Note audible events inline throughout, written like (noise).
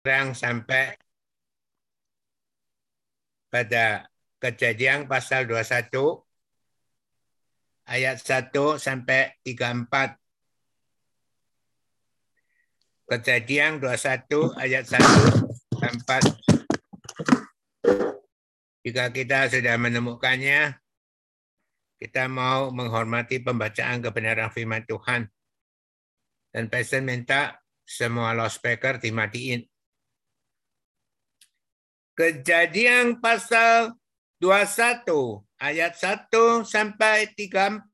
sekarang sampai pada kejadian pasal 21 ayat 1 sampai 34. Kejadian 21 ayat 1 sampai 4. Jika kita sudah menemukannya, kita mau menghormati pembacaan kebenaran firman Tuhan. Dan Pastor minta semua loudspeaker dimatiin. Kejadian pasal 21 ayat 1 sampai 34.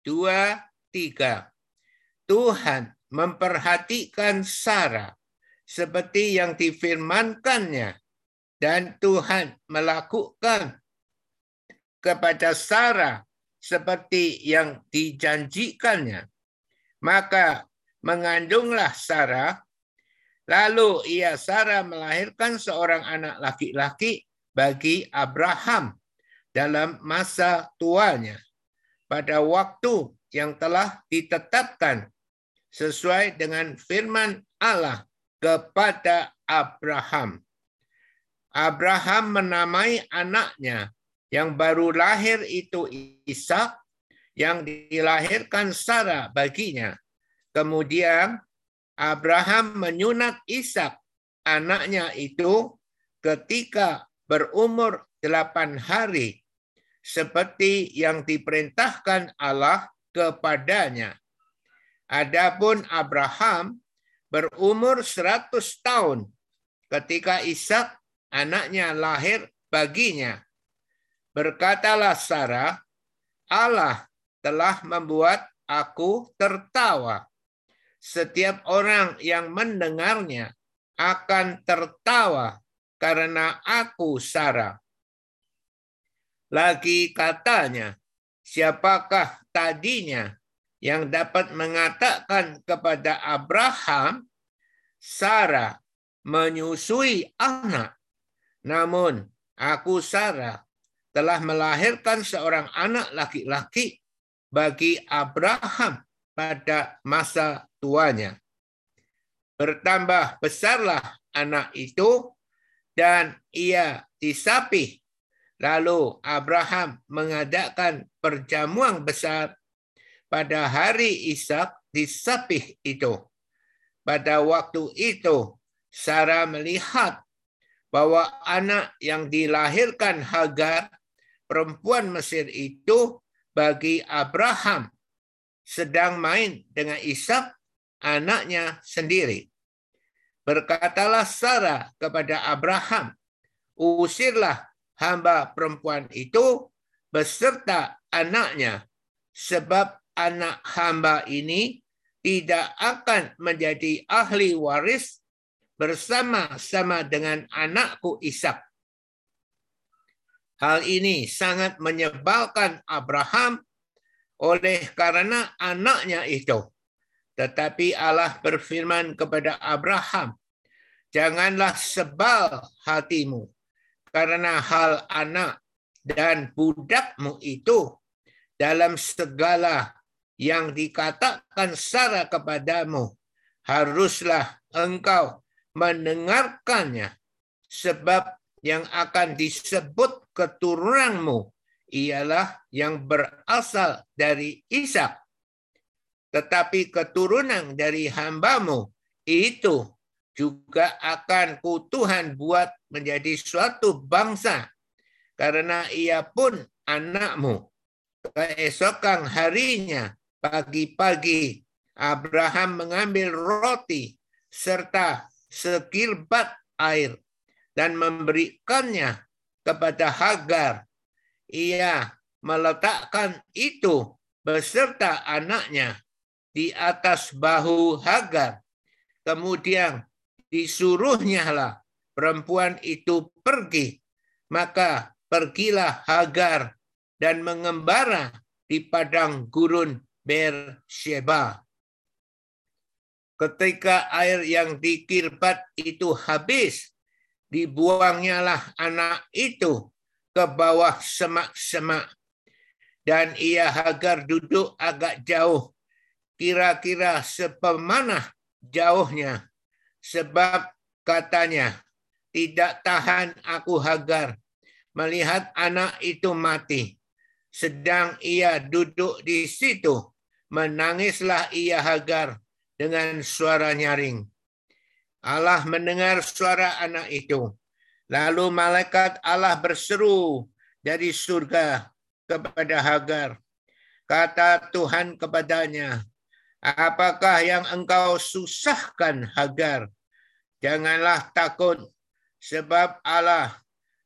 2, 3. Tuhan memperhatikan Sarah seperti yang difirmankannya dan Tuhan melakukan kepada Sarah seperti yang dijanjikannya. Maka mengandunglah Sarah, lalu ia Sarah melahirkan seorang anak laki-laki bagi Abraham dalam masa tuanya pada waktu yang telah ditetapkan sesuai dengan firman Allah kepada Abraham. Abraham menamai anaknya yang baru lahir itu Ishak yang dilahirkan Sarah baginya. Kemudian Abraham menyunat Ishak anaknya itu ketika berumur delapan hari seperti yang diperintahkan Allah kepadanya. Adapun Abraham berumur 100 tahun ketika Ishak anaknya lahir baginya. Berkatalah Sarah, Allah telah membuat aku tertawa. Setiap orang yang mendengarnya akan tertawa karena aku Sarah. Lagi katanya, siapakah tadinya yang dapat mengatakan kepada Abraham, Sarah menyusui anak. Namun aku Sarah telah melahirkan seorang anak laki-laki bagi Abraham pada masa tuanya. Bertambah besarlah anak itu dan ia disapih. Lalu Abraham mengadakan perjamuan besar pada hari Ishak disapih itu. Pada waktu itu, Sarah melihat bahwa anak yang dilahirkan Hagar, perempuan Mesir itu, bagi Abraham sedang main dengan Ishak, anaknya sendiri. Berkatalah Sarah kepada Abraham, usirlah hamba perempuan itu beserta anaknya, sebab anak hamba ini tidak akan menjadi ahli waris bersama-sama dengan anakku Ishak. Hal ini sangat menyebalkan Abraham oleh karena anaknya itu. Tetapi Allah berfirman kepada Abraham, Janganlah sebal hatimu karena hal anak dan budakmu itu dalam segala yang dikatakan Sarah kepadamu, haruslah engkau mendengarkannya, sebab yang akan disebut keturunanmu ialah yang berasal dari Ishak. Tetapi keturunan dari hambamu itu juga akan ku Tuhan buat menjadi suatu bangsa, karena ia pun anakmu. Keesokan harinya Pagi-pagi Abraham mengambil roti serta sekirbat air dan memberikannya kepada Hagar. Ia meletakkan itu beserta anaknya di atas bahu Hagar. Kemudian disuruhnyalah perempuan itu pergi. Maka pergilah Hagar dan mengembara di padang gurun Bersheba. Ketika air yang dikirbat itu habis, dibuangnyalah anak itu ke bawah semak-semak. Dan ia Hagar duduk agak jauh, kira-kira sepemanah jauhnya. Sebab katanya, tidak tahan aku Hagar melihat anak itu mati. Sedang ia duduk di situ, menangislah ia Hagar dengan suara nyaring. Allah mendengar suara anak itu. Lalu malaikat Allah berseru dari surga kepada Hagar. Kata Tuhan kepadanya, apakah yang engkau susahkan Hagar? Janganlah takut, sebab Allah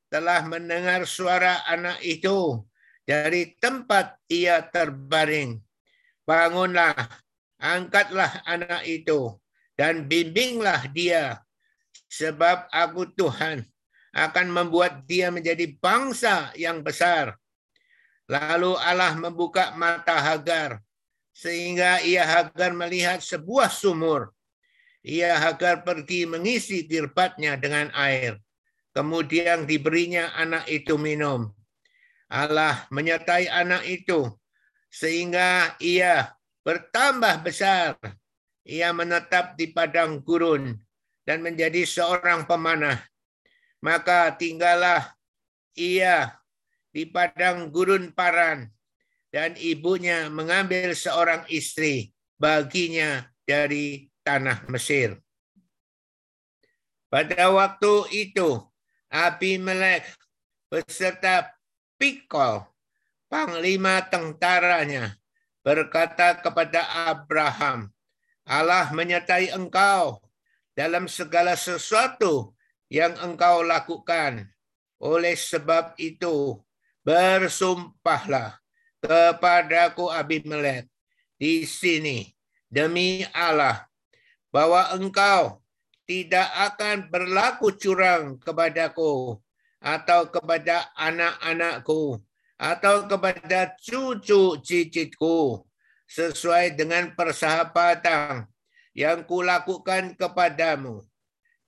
telah mendengar suara anak itu dari tempat ia terbaring. Bangunlah, angkatlah anak itu, dan bimbinglah dia, sebab aku Tuhan akan membuat dia menjadi bangsa yang besar Lalu Allah membuka mata Hagar sehingga ia Hagar melihat sebuah sumur. Ia Hagar pergi mengisi kirbatnya dengan air. Kemudian diberinya anak itu minum. Allah menyertai anak itu sehingga ia bertambah besar. Ia menetap di padang gurun dan menjadi seorang pemanah. Maka tinggallah ia di padang gurun Paran dan ibunya mengambil seorang istri baginya dari tanah Mesir. Pada waktu itu Abimelek beserta Pikol, panglima tentaranya, berkata kepada Abraham, Allah menyertai engkau dalam segala sesuatu yang engkau lakukan. Oleh sebab itu, bersumpahlah kepadaku Abimelek di sini demi Allah bahwa engkau tidak akan berlaku curang kepadaku atau kepada anak-anakku atau kepada cucu cicitku sesuai dengan persahabatan yang kulakukan kepadamu.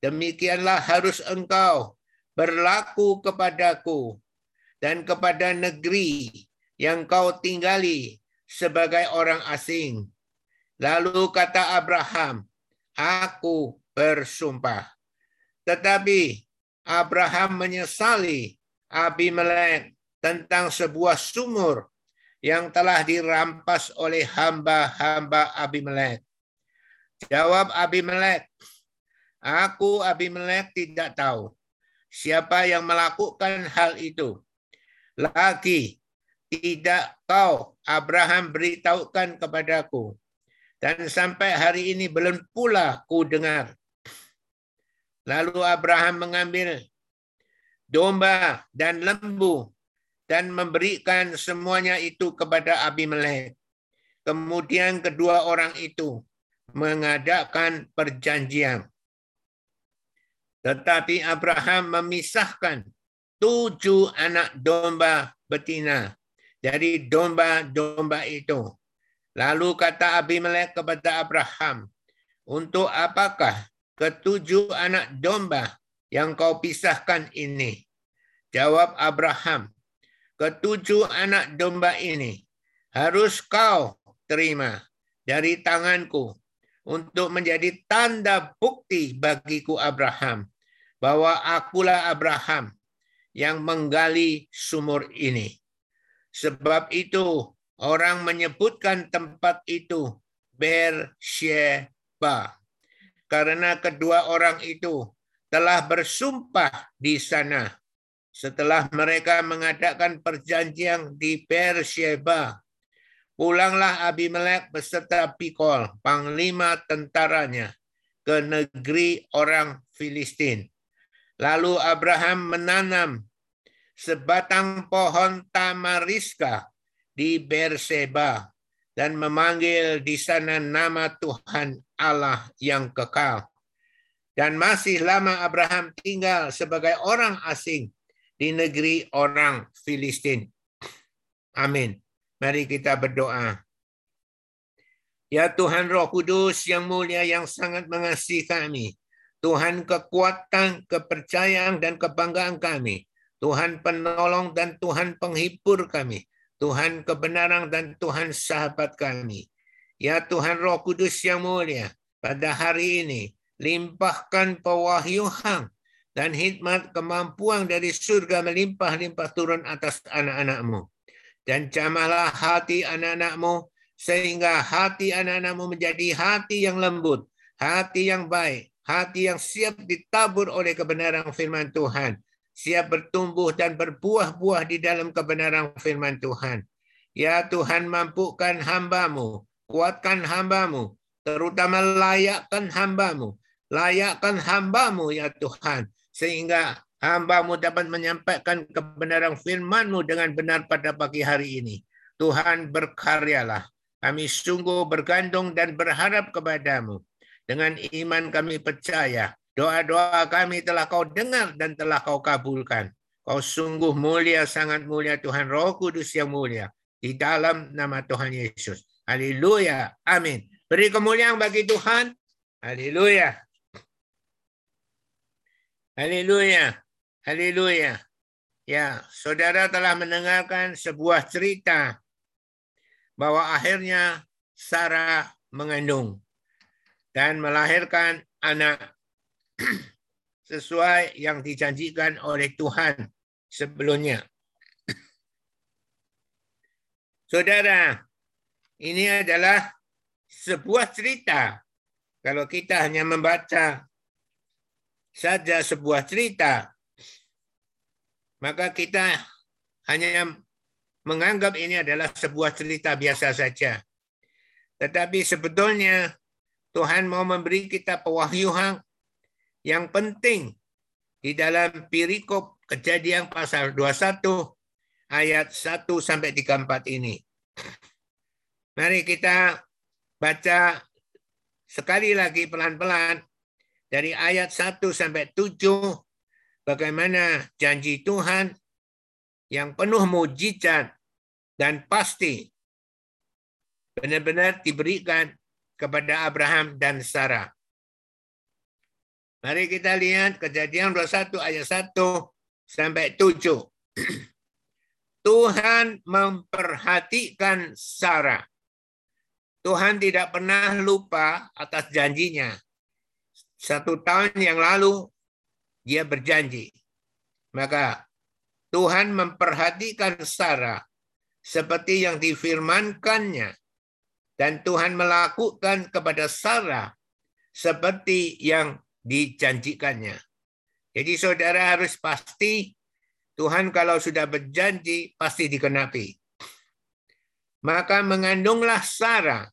Demikianlah harus engkau berlaku kepadaku dan kepada negeri yang kau tinggali sebagai orang asing. Lalu kata Abraham, aku bersumpah. Tetapi Abraham menyesali Abimelek tentang sebuah sumur yang telah dirampas oleh hamba-hamba Abimelek. Jawab Abimelek, aku Abimelek tidak tahu siapa yang melakukan hal itu lagi tidak kau Abraham beritahukan kepadaku dan sampai hari ini belum pula ku dengar. Lalu Abraham mengambil domba dan lembu dan memberikan semuanya itu kepada Abimelek. Kemudian kedua orang itu mengadakan perjanjian. Tetapi Abraham memisahkan tujuh anak domba betina dari domba-domba itu. Lalu kata Abimelek kepada Abraham, untuk apakah ketujuh anak domba yang kau pisahkan ini? Jawab Abraham, ketujuh anak domba ini harus kau terima dari tanganku untuk menjadi tanda bukti bagiku Abraham bahwa akulah Abraham yang menggali sumur ini. Sebab itu orang menyebutkan tempat itu Beersheba. Karena kedua orang itu telah bersumpah di sana setelah mereka mengadakan perjanjian di Beersheba. Pulanglah Abimelek beserta Pikol, panglima tentaranya, ke negeri orang Filistin. Lalu Abraham menanam sebatang pohon tamariska di Berseba dan memanggil di sana nama Tuhan Allah yang kekal. Dan masih lama Abraham tinggal sebagai orang asing di negeri orang Filistin. Amin. Mari kita berdoa. Ya Tuhan Roh Kudus yang mulia yang sangat mengasihi kami. Tuhan kekuatan, kepercayaan, dan kebanggaan kami. Tuhan penolong dan Tuhan penghibur kami. Tuhan kebenaran dan Tuhan sahabat kami. Ya Tuhan Roh Kudus yang mulia, pada hari ini, limpahkan pewahyuhan dan hikmat kemampuan dari surga melimpah-limpah turun atas anak-anakmu. Dan jamahlah hati anak-anakmu sehingga hati anak-anakmu menjadi hati yang lembut, hati yang baik, hati yang siap ditabur oleh kebenaran firman Tuhan, siap bertumbuh dan berbuah-buah di dalam kebenaran firman Tuhan. Ya Tuhan mampukan hambamu, kuatkan hambamu, terutama layakkan hambamu, layakkan hambamu ya Tuhan, sehingga hambamu dapat menyampaikan kebenaran firmanmu dengan benar pada pagi hari ini. Tuhan berkaryalah. Kami sungguh bergantung dan berharap kepadamu. Dengan iman kami percaya doa-doa kami telah kau dengar dan telah kau kabulkan. Kau sungguh mulia, sangat mulia Tuhan Roh Kudus yang mulia. Di dalam nama Tuhan Yesus. Haleluya. Amin. Beri kemuliaan bagi Tuhan. Haleluya. Haleluya. Haleluya. Ya, saudara telah mendengarkan sebuah cerita bahwa akhirnya Sarah mengandung dan melahirkan anak (clears throat) sesuai yang dijanjikan oleh Tuhan sebelumnya. (clears throat) Saudara, ini adalah sebuah cerita. Kalau kita hanya membaca saja sebuah cerita, maka kita hanya menganggap ini adalah sebuah cerita biasa saja. Tetapi sebetulnya Tuhan mau memberi kita pewahyuan yang penting di dalam perikop kejadian pasal 21 ayat 1 sampai 34 ini. Mari kita baca sekali lagi pelan-pelan dari ayat 1 sampai 7 bagaimana janji Tuhan yang penuh mujizat dan pasti benar-benar diberikan kepada Abraham dan Sarah. Mari kita lihat kejadian 21 ayat 1 sampai 7. (clears throat) Tuhan memperhatikan Sarah. Tuhan tidak pernah lupa atas janjinya. Satu tahun yang lalu dia berjanji. Maka Tuhan memperhatikan Sarah seperti yang difirmankannya dan Tuhan melakukan kepada Sarah seperti yang dijanjikannya. Jadi saudara harus pasti Tuhan kalau sudah berjanji pasti dikenapi. Maka mengandunglah Sarah.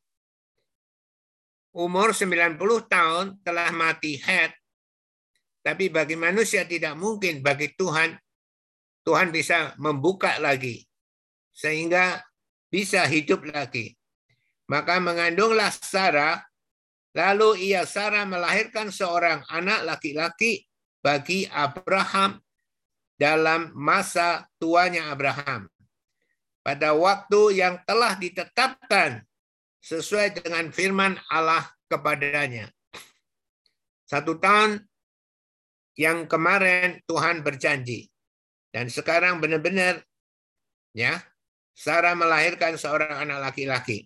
Umur 90 tahun telah mati head. Tapi bagi manusia tidak mungkin, bagi Tuhan, Tuhan bisa membuka lagi. Sehingga bisa hidup lagi. Maka mengandunglah Sarah, lalu ia Sarah melahirkan seorang anak laki-laki bagi Abraham dalam masa tuanya Abraham. Pada waktu yang telah ditetapkan sesuai dengan firman Allah kepadanya. Satu tahun yang kemarin Tuhan berjanji. Dan sekarang benar-benar ya Sarah melahirkan seorang anak laki-laki.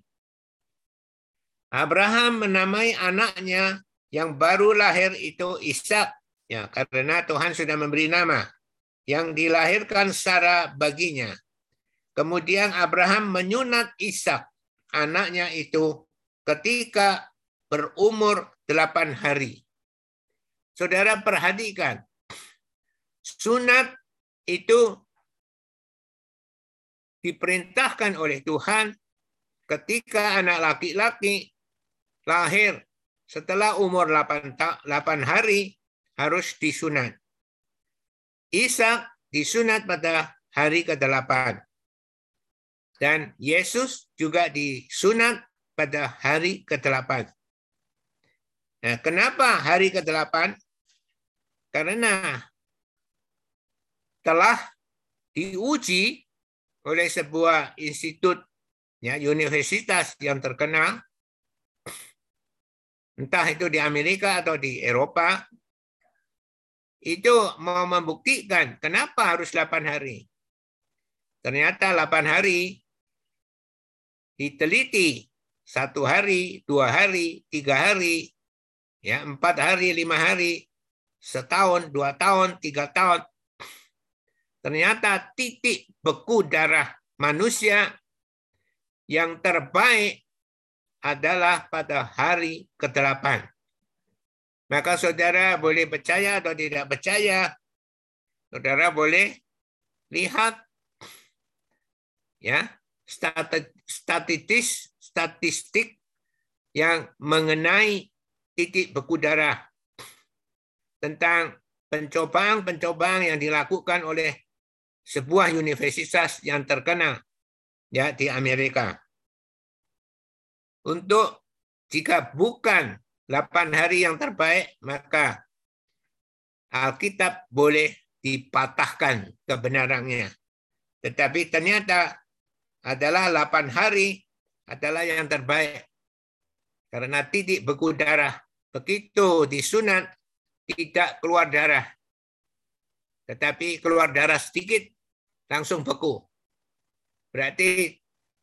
Abraham menamai anaknya yang baru lahir itu Ishak ya karena Tuhan sudah memberi nama yang dilahirkan Sarah baginya. Kemudian Abraham menyunat Ishak anaknya itu ketika berumur delapan hari. Saudara perhatikan, sunat itu diperintahkan oleh Tuhan ketika anak laki-laki lahir setelah umur 8, 8 hari harus disunat. Ishak disunat pada hari ke-8. Dan Yesus juga disunat pada hari ke-8. Nah, kenapa hari ke-8? Karena telah diuji oleh sebuah institut ya universitas yang terkenal entah itu di Amerika atau di Eropa, itu mau membuktikan kenapa harus 8 hari. Ternyata 8 hari diteliti satu hari, dua hari, tiga hari, Ya, empat hari, lima hari, setahun, dua tahun, tiga tahun. Ternyata titik beku darah manusia yang terbaik adalah pada hari ke-8. Maka saudara boleh percaya atau tidak percaya, saudara boleh lihat ya statistik statistik yang mengenai titik beku darah tentang pencobaan-pencobaan yang dilakukan oleh sebuah universitas yang terkenal ya di Amerika. Untuk jika bukan 8 hari yang terbaik, maka Alkitab boleh dipatahkan kebenarannya. Tetapi ternyata adalah 8 hari adalah yang terbaik. Karena titik beku darah. Begitu disunat, tidak keluar darah. Tetapi keluar darah sedikit, langsung beku. Berarti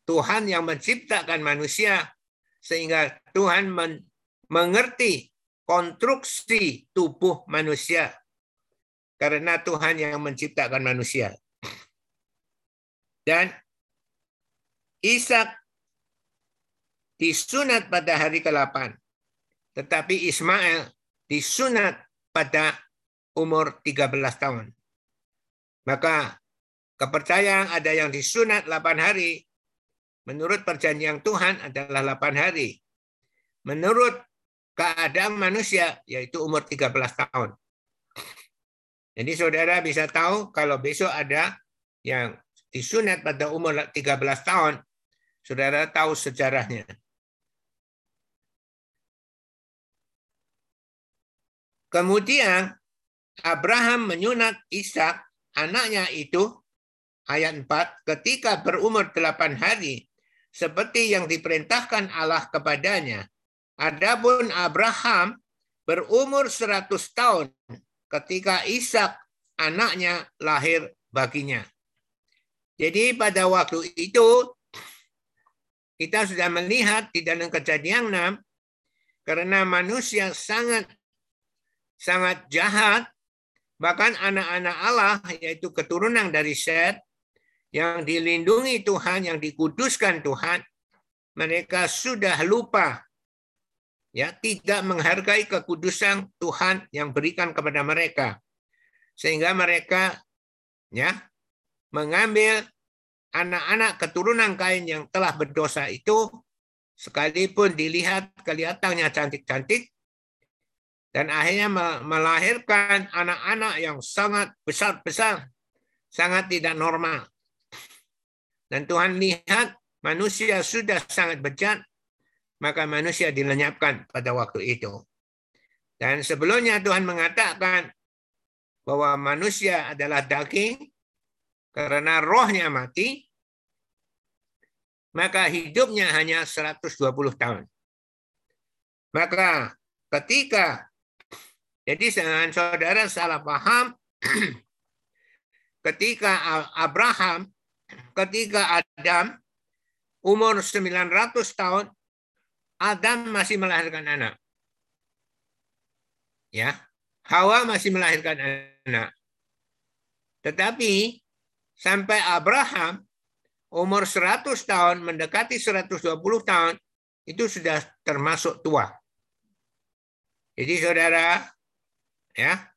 Tuhan yang menciptakan manusia, sehingga Tuhan men mengerti konstruksi tubuh manusia. Karena Tuhan yang menciptakan manusia. Dan Ishak disunat pada hari ke-8. Tetapi Ismail disunat pada umur 13 tahun. Maka kepercayaan ada yang disunat 8 hari, menurut perjanjian Tuhan adalah 8 hari. Menurut keadaan manusia, yaitu umur 13 tahun. Jadi saudara bisa tahu kalau besok ada yang disunat pada umur 13 tahun, saudara tahu sejarahnya. Kemudian Abraham menyunat Ishak anaknya itu ayat 4 ketika berumur 8 hari seperti yang diperintahkan Allah kepadanya. Adapun Abraham berumur 100 tahun ketika Ishak anaknya lahir baginya. Jadi pada waktu itu kita sudah melihat di dalam kejadian 6 karena manusia sangat sangat jahat, bahkan anak-anak Allah, yaitu keturunan dari Seth, yang dilindungi Tuhan, yang dikuduskan Tuhan, mereka sudah lupa ya tidak menghargai kekudusan Tuhan yang berikan kepada mereka sehingga mereka ya mengambil anak-anak keturunan kain yang telah berdosa itu sekalipun dilihat kelihatannya cantik-cantik dan akhirnya melahirkan anak-anak yang sangat besar-besar, sangat tidak normal. Dan Tuhan lihat manusia sudah sangat bejat, maka manusia dilenyapkan pada waktu itu. Dan sebelumnya Tuhan mengatakan bahwa manusia adalah daging karena rohnya mati, maka hidupnya hanya 120 tahun. Maka ketika jadi jangan saudara salah paham (clears throat) ketika Abraham, ketika Adam umur 900 tahun, Adam masih melahirkan anak. Ya, Hawa masih melahirkan anak. Tetapi sampai Abraham umur 100 tahun mendekati 120 tahun itu sudah termasuk tua. Jadi saudara Ya.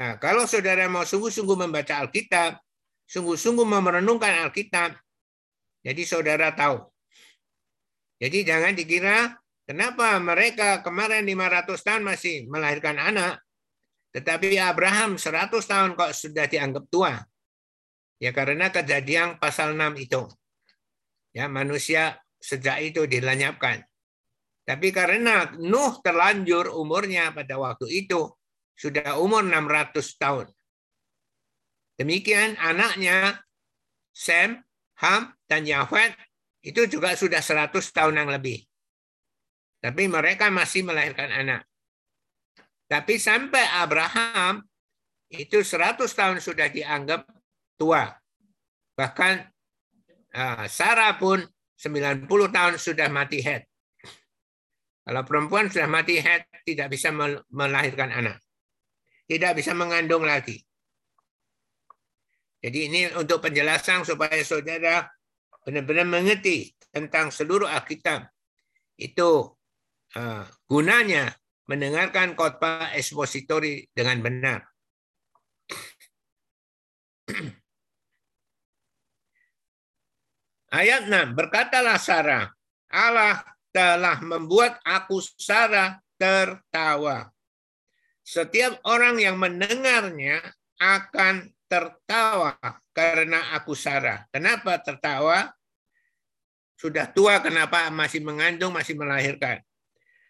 Nah, kalau saudara mau sungguh-sungguh membaca Alkitab, sungguh-sungguh merenungkan Alkitab, jadi saudara tahu. Jadi jangan dikira kenapa mereka kemarin 500 tahun masih melahirkan anak, tetapi Abraham 100 tahun kok sudah dianggap tua. Ya karena kejadian pasal 6 itu. Ya manusia sejak itu dilenyapkan. Tapi karena Nuh terlanjur umurnya pada waktu itu sudah umur 600 tahun. Demikian anaknya Sem, Ham, dan Yahweh itu juga sudah 100 tahun yang lebih. Tapi mereka masih melahirkan anak. Tapi sampai Abraham itu 100 tahun sudah dianggap tua. Bahkan ah, Sarah pun 90 tahun sudah mati head. Kalau perempuan sudah mati head, tidak bisa melahirkan anak. Tidak bisa mengandung lagi. Jadi ini untuk penjelasan supaya saudara benar-benar mengerti tentang seluruh Alkitab. Itu uh, gunanya mendengarkan khotbah ekspositori dengan benar. (clears throat) Ayat 6, berkatalah Sarah, Allah telah membuat aku Sarah tertawa. Setiap orang yang mendengarnya akan tertawa karena aku Sarah. Kenapa tertawa? Sudah tua kenapa masih mengandung, masih melahirkan.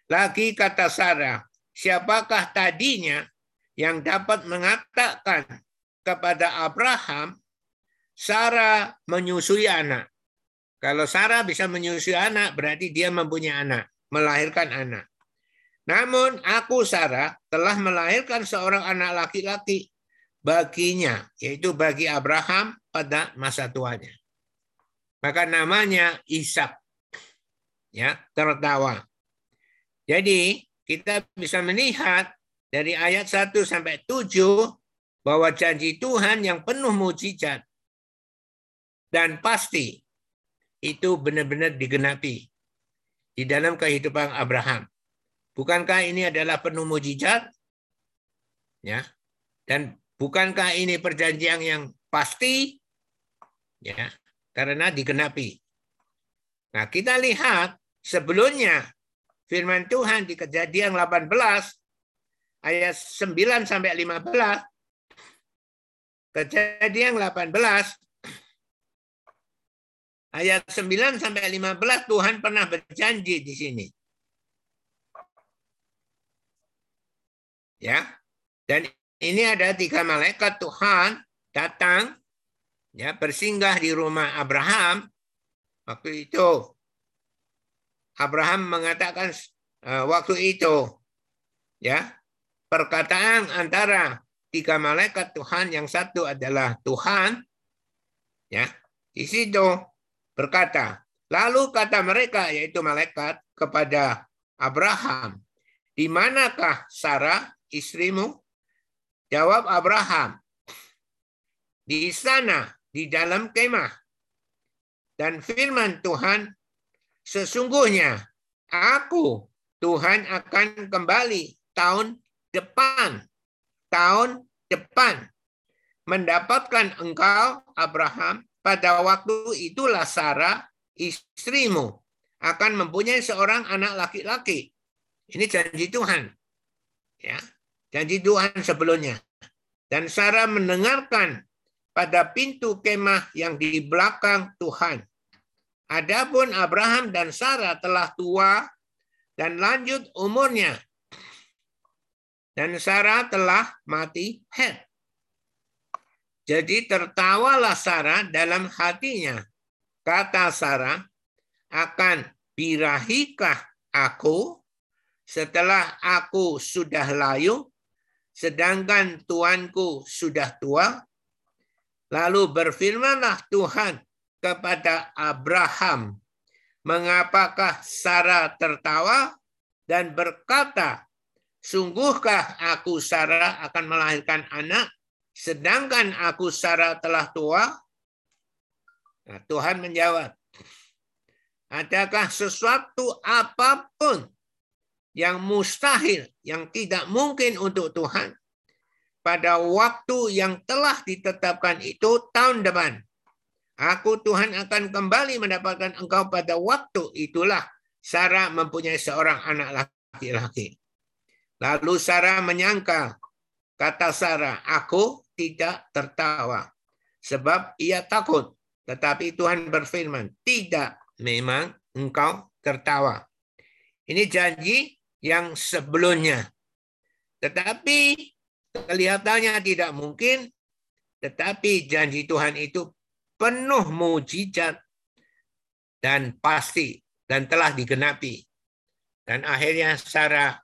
Lagi kata Sarah, siapakah tadinya yang dapat mengatakan kepada Abraham, Sarah menyusui anak. Kalau Sarah bisa menyusui anak, berarti dia mempunyai anak, melahirkan anak. Namun aku Sarah telah melahirkan seorang anak laki-laki baginya, yaitu bagi Abraham pada masa tuanya. Maka namanya Ishak. Ya, tertawa. Jadi, kita bisa melihat dari ayat 1 sampai 7 bahwa janji Tuhan yang penuh mujizat dan pasti itu benar-benar digenapi di dalam kehidupan Abraham. Bukankah ini adalah penuh mujizat? Ya. Dan bukankah ini perjanjian yang pasti? Ya, karena digenapi. Nah, kita lihat sebelumnya firman Tuhan di Kejadian 18 ayat 9 sampai 15 Kejadian 18 Ayat 9 sampai 15 Tuhan pernah berjanji di sini. Ya. Dan ini ada tiga malaikat Tuhan datang ya bersinggah di rumah Abraham. Waktu itu Abraham mengatakan uh, waktu itu ya perkataan antara tiga malaikat Tuhan yang satu adalah Tuhan ya di situ berkata, lalu kata mereka yaitu malaikat kepada Abraham, di manakah Sarah istrimu? Jawab Abraham, di sana di dalam kemah. Dan firman Tuhan, sesungguhnya aku Tuhan akan kembali tahun depan. Tahun depan mendapatkan engkau Abraham pada waktu itulah Sarah istrimu akan mempunyai seorang anak laki-laki. Ini janji Tuhan. Ya, janji Tuhan sebelumnya. Dan Sarah mendengarkan pada pintu kemah yang di belakang Tuhan. Adapun Abraham dan Sarah telah tua dan lanjut umurnya. Dan Sarah telah mati head. Jadi tertawalah Sarah dalam hatinya. Kata Sarah, akan birahikah aku setelah aku sudah layu, sedangkan tuanku sudah tua? Lalu berfirmanlah Tuhan kepada Abraham, mengapakah Sarah tertawa dan berkata, sungguhkah aku Sarah akan melahirkan anak Sedangkan aku Sarah telah tua. Nah, Tuhan menjawab, adakah sesuatu apa pun yang mustahil, yang tidak mungkin untuk Tuhan pada waktu yang telah ditetapkan itu tahun depan. Aku Tuhan akan kembali mendapatkan engkau pada waktu itulah Sarah mempunyai seorang anak laki-laki. Lalu Sarah menyangka, kata Sarah, aku tidak tertawa. Sebab ia takut. Tetapi Tuhan berfirman, tidak memang engkau tertawa. Ini janji yang sebelumnya. Tetapi kelihatannya tidak mungkin. Tetapi janji Tuhan itu penuh mujizat dan pasti dan telah digenapi. Dan akhirnya Sarah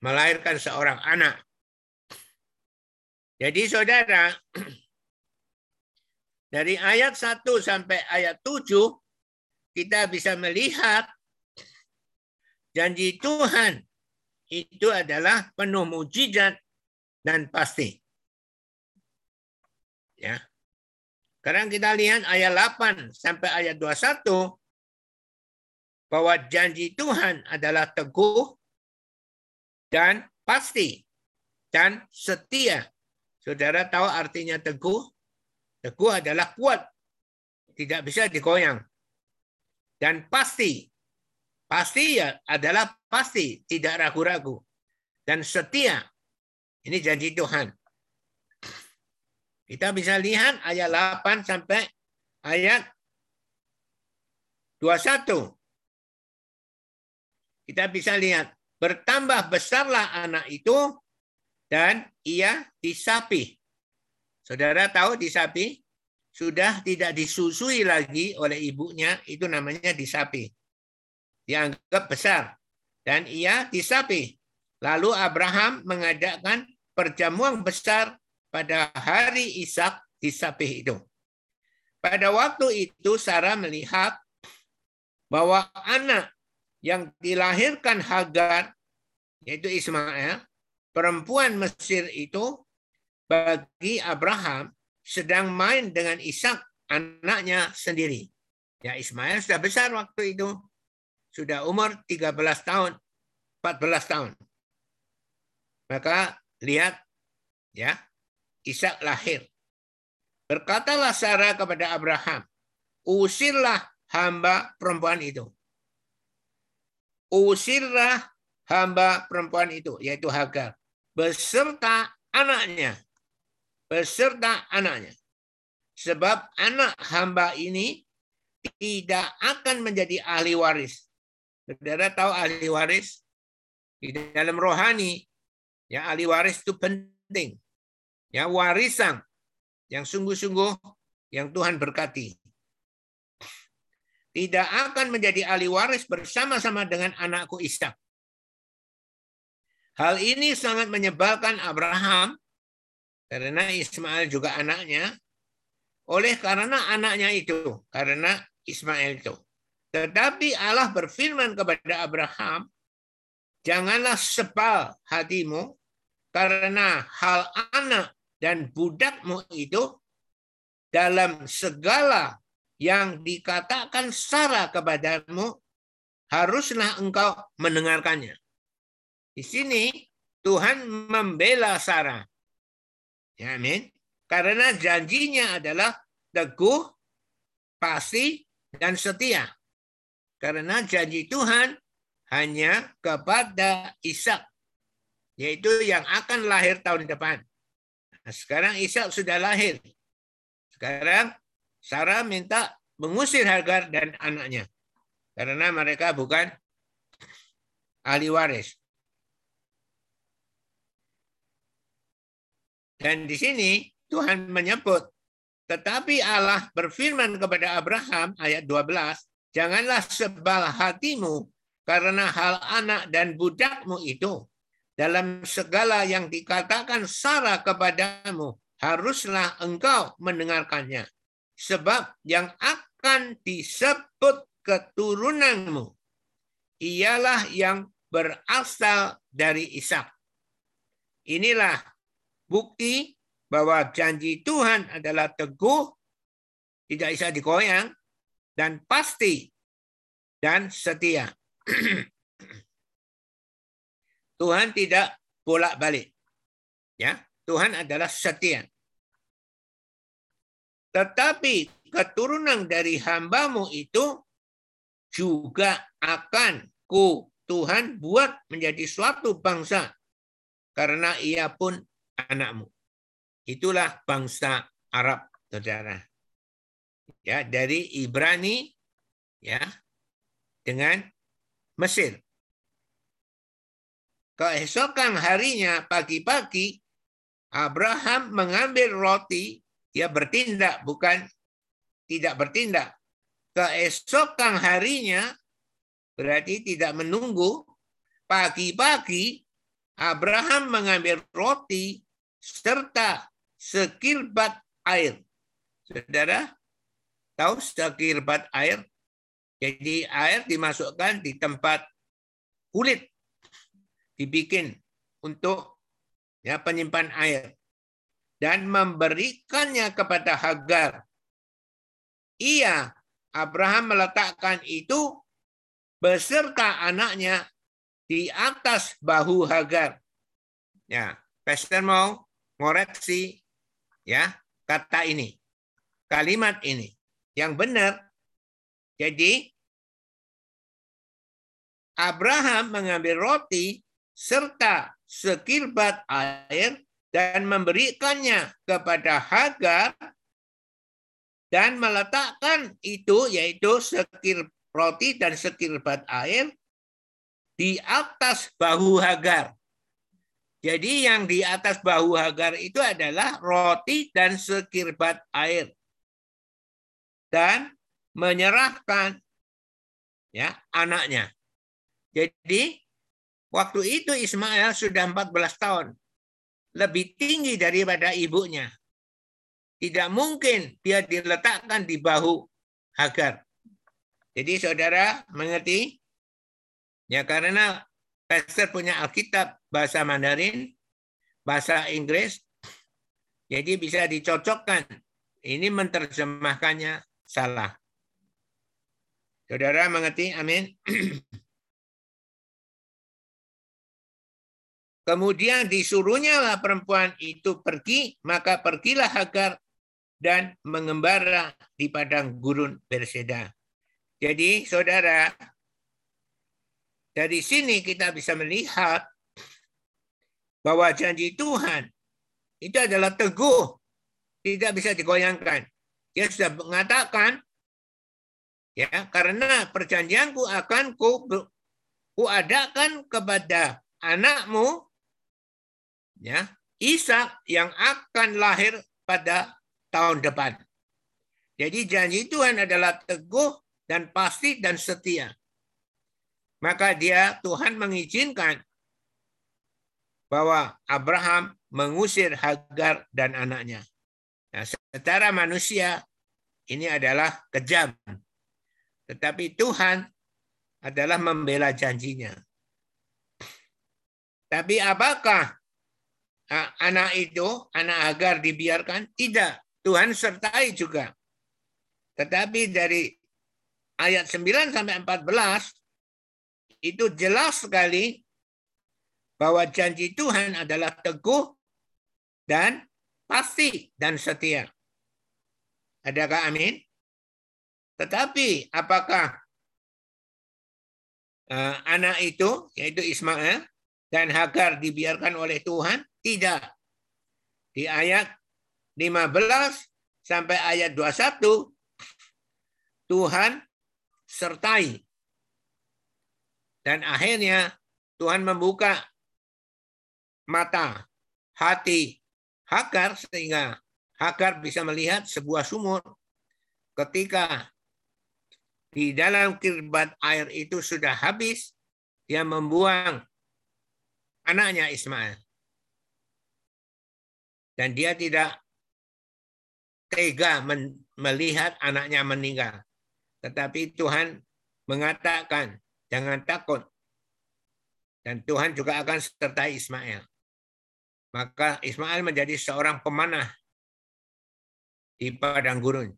melahirkan seorang anak jadi saudara, (clears throat) dari ayat 1 sampai ayat 7, kita bisa melihat janji Tuhan itu adalah penuh mujizat dan pasti. Ya. Sekarang kita lihat ayat 8 sampai ayat 21 bahwa janji Tuhan adalah teguh dan pasti dan setia. Saudara tahu artinya teguh? Teguh adalah kuat. Tidak bisa digoyang. Dan pasti. Pasti ya adalah pasti. Tidak ragu-ragu. Dan setia. Ini janji Tuhan. Kita bisa lihat ayat 8 sampai ayat 21. Kita bisa lihat, bertambah besarlah anak itu dan ia disapi. Saudara tahu disapi? Sudah tidak disusui lagi oleh ibunya, itu namanya disapi. Dianggap besar. Dan ia disapi. Lalu Abraham mengadakan perjamuan besar pada hari Ishak disapi itu. Pada waktu itu Sarah melihat bahwa anak yang dilahirkan Hagar, yaitu Ismail, perempuan Mesir itu bagi Abraham sedang main dengan Ishak anaknya sendiri. Ya Ismail sudah besar waktu itu. Sudah umur 13 tahun, 14 tahun. Maka lihat ya, Ishak lahir. Berkatalah Sarah kepada Abraham, usirlah hamba perempuan itu usirlah hamba perempuan itu, yaitu Hagar, beserta anaknya. Beserta anaknya. Sebab anak hamba ini tidak akan menjadi ahli waris. Saudara tahu ahli waris? Di dalam rohani, ya ahli waris itu penting. Ya warisan yang sungguh-sungguh yang Tuhan berkati tidak akan menjadi ahli waris bersama-sama dengan anakku Ishak. Hal ini sangat menyebalkan Abraham karena Ismail juga anaknya oleh karena anaknya itu, karena Ismail itu. Tetapi Allah berfirman kepada Abraham, janganlah sebal hatimu karena hal anak dan budakmu itu dalam segala yang dikatakan Sarah kepadamu, haruslah engkau mendengarkannya. Di sini Tuhan membela Sarah. Ya, amin. Karena janjinya adalah teguh, pasti, dan setia. Karena janji Tuhan hanya kepada Ishak, yaitu yang akan lahir tahun depan. Nah, sekarang Ishak sudah lahir. Sekarang Sarah minta mengusir Hagar dan anaknya. Karena mereka bukan ahli waris. Dan di sini Tuhan menyebut, tetapi Allah berfirman kepada Abraham ayat 12, janganlah sebal hatimu karena hal anak dan budakmu itu. Dalam segala yang dikatakan Sarah kepadamu haruslah engkau mendengarkannya. Sebab yang akan disebut keturunanmu ialah yang berasal dari Ishak. Inilah bukti bahwa janji Tuhan adalah teguh, tidak bisa digoyang, dan pasti dan setia. (clears throat) Tuhan tidak bolak-balik. Ya, Tuhan adalah setia. Tetapi keturunan dari hambamu itu juga akan ku Tuhan buat menjadi suatu bangsa karena ia pun anakmu. Itulah bangsa Arab, saudara. Ya, dari Ibrani ya dengan Mesir. Keesokan harinya pagi-pagi Abraham mengambil roti dia bertindak, bukan tidak bertindak. Keesokan harinya, berarti tidak menunggu, pagi-pagi Abraham mengambil roti serta sekirbat air. Saudara, tahu sekirbat air? Jadi air dimasukkan di tempat kulit dibikin untuk ya penyimpan air dan memberikannya kepada Hagar. Ia Abraham meletakkan itu beserta anaknya di atas bahu Hagar. Ya, Pastor mau ngoreksi ya kata ini, kalimat ini yang benar. Jadi Abraham mengambil roti serta sekilbat air dan memberikannya kepada Hagar dan meletakkan itu yaitu sekir roti dan sekirbat air di atas bahu Hagar. Jadi yang di atas bahu Hagar itu adalah roti dan sekirbat air. Dan menyerahkan ya anaknya. Jadi waktu itu Ismail sudah 14 tahun. Lebih tinggi daripada ibunya. Tidak mungkin dia diletakkan di bahu Hagar. Jadi saudara mengerti? Ya karena Pastor punya Alkitab bahasa Mandarin, bahasa Inggris, jadi bisa dicocokkan. Ini menerjemahkannya salah. Saudara mengerti? Amin. (clears throat) Kemudian disuruhnya lah perempuan itu pergi, maka pergilah Hagar dan mengembara di padang gurun Berseda. Jadi saudara, dari sini kita bisa melihat bahwa janji Tuhan itu adalah teguh, tidak bisa digoyangkan. Dia sudah mengatakan, ya karena perjanjianku akan ku, ku adakan kepada anakmu ya Ishak yang akan lahir pada tahun depan. Jadi janji Tuhan adalah teguh dan pasti dan setia. Maka dia Tuhan mengizinkan bahwa Abraham mengusir Hagar dan anaknya. Nah, secara manusia ini adalah kejam. Tetapi Tuhan adalah membela janjinya. Tapi apakah anak itu, anak agar dibiarkan? Tidak. Tuhan sertai juga. Tetapi dari ayat 9 sampai 14 itu jelas sekali bahwa janji Tuhan adalah teguh dan pasti dan setia. Adakah amin? Tetapi apakah uh, anak itu, yaitu Ismail, dan Hagar dibiarkan oleh Tuhan? Tidak. Di ayat 15 sampai ayat 21, Tuhan sertai. Dan akhirnya Tuhan membuka mata, hati Hagar sehingga Hagar bisa melihat sebuah sumur ketika di dalam kirbat air itu sudah habis, dia membuang anaknya Ismail. Dan dia tidak tega melihat anaknya meninggal. Tetapi Tuhan mengatakan, jangan takut. Dan Tuhan juga akan sertai Ismail. Maka Ismail menjadi seorang pemanah di padang gurun.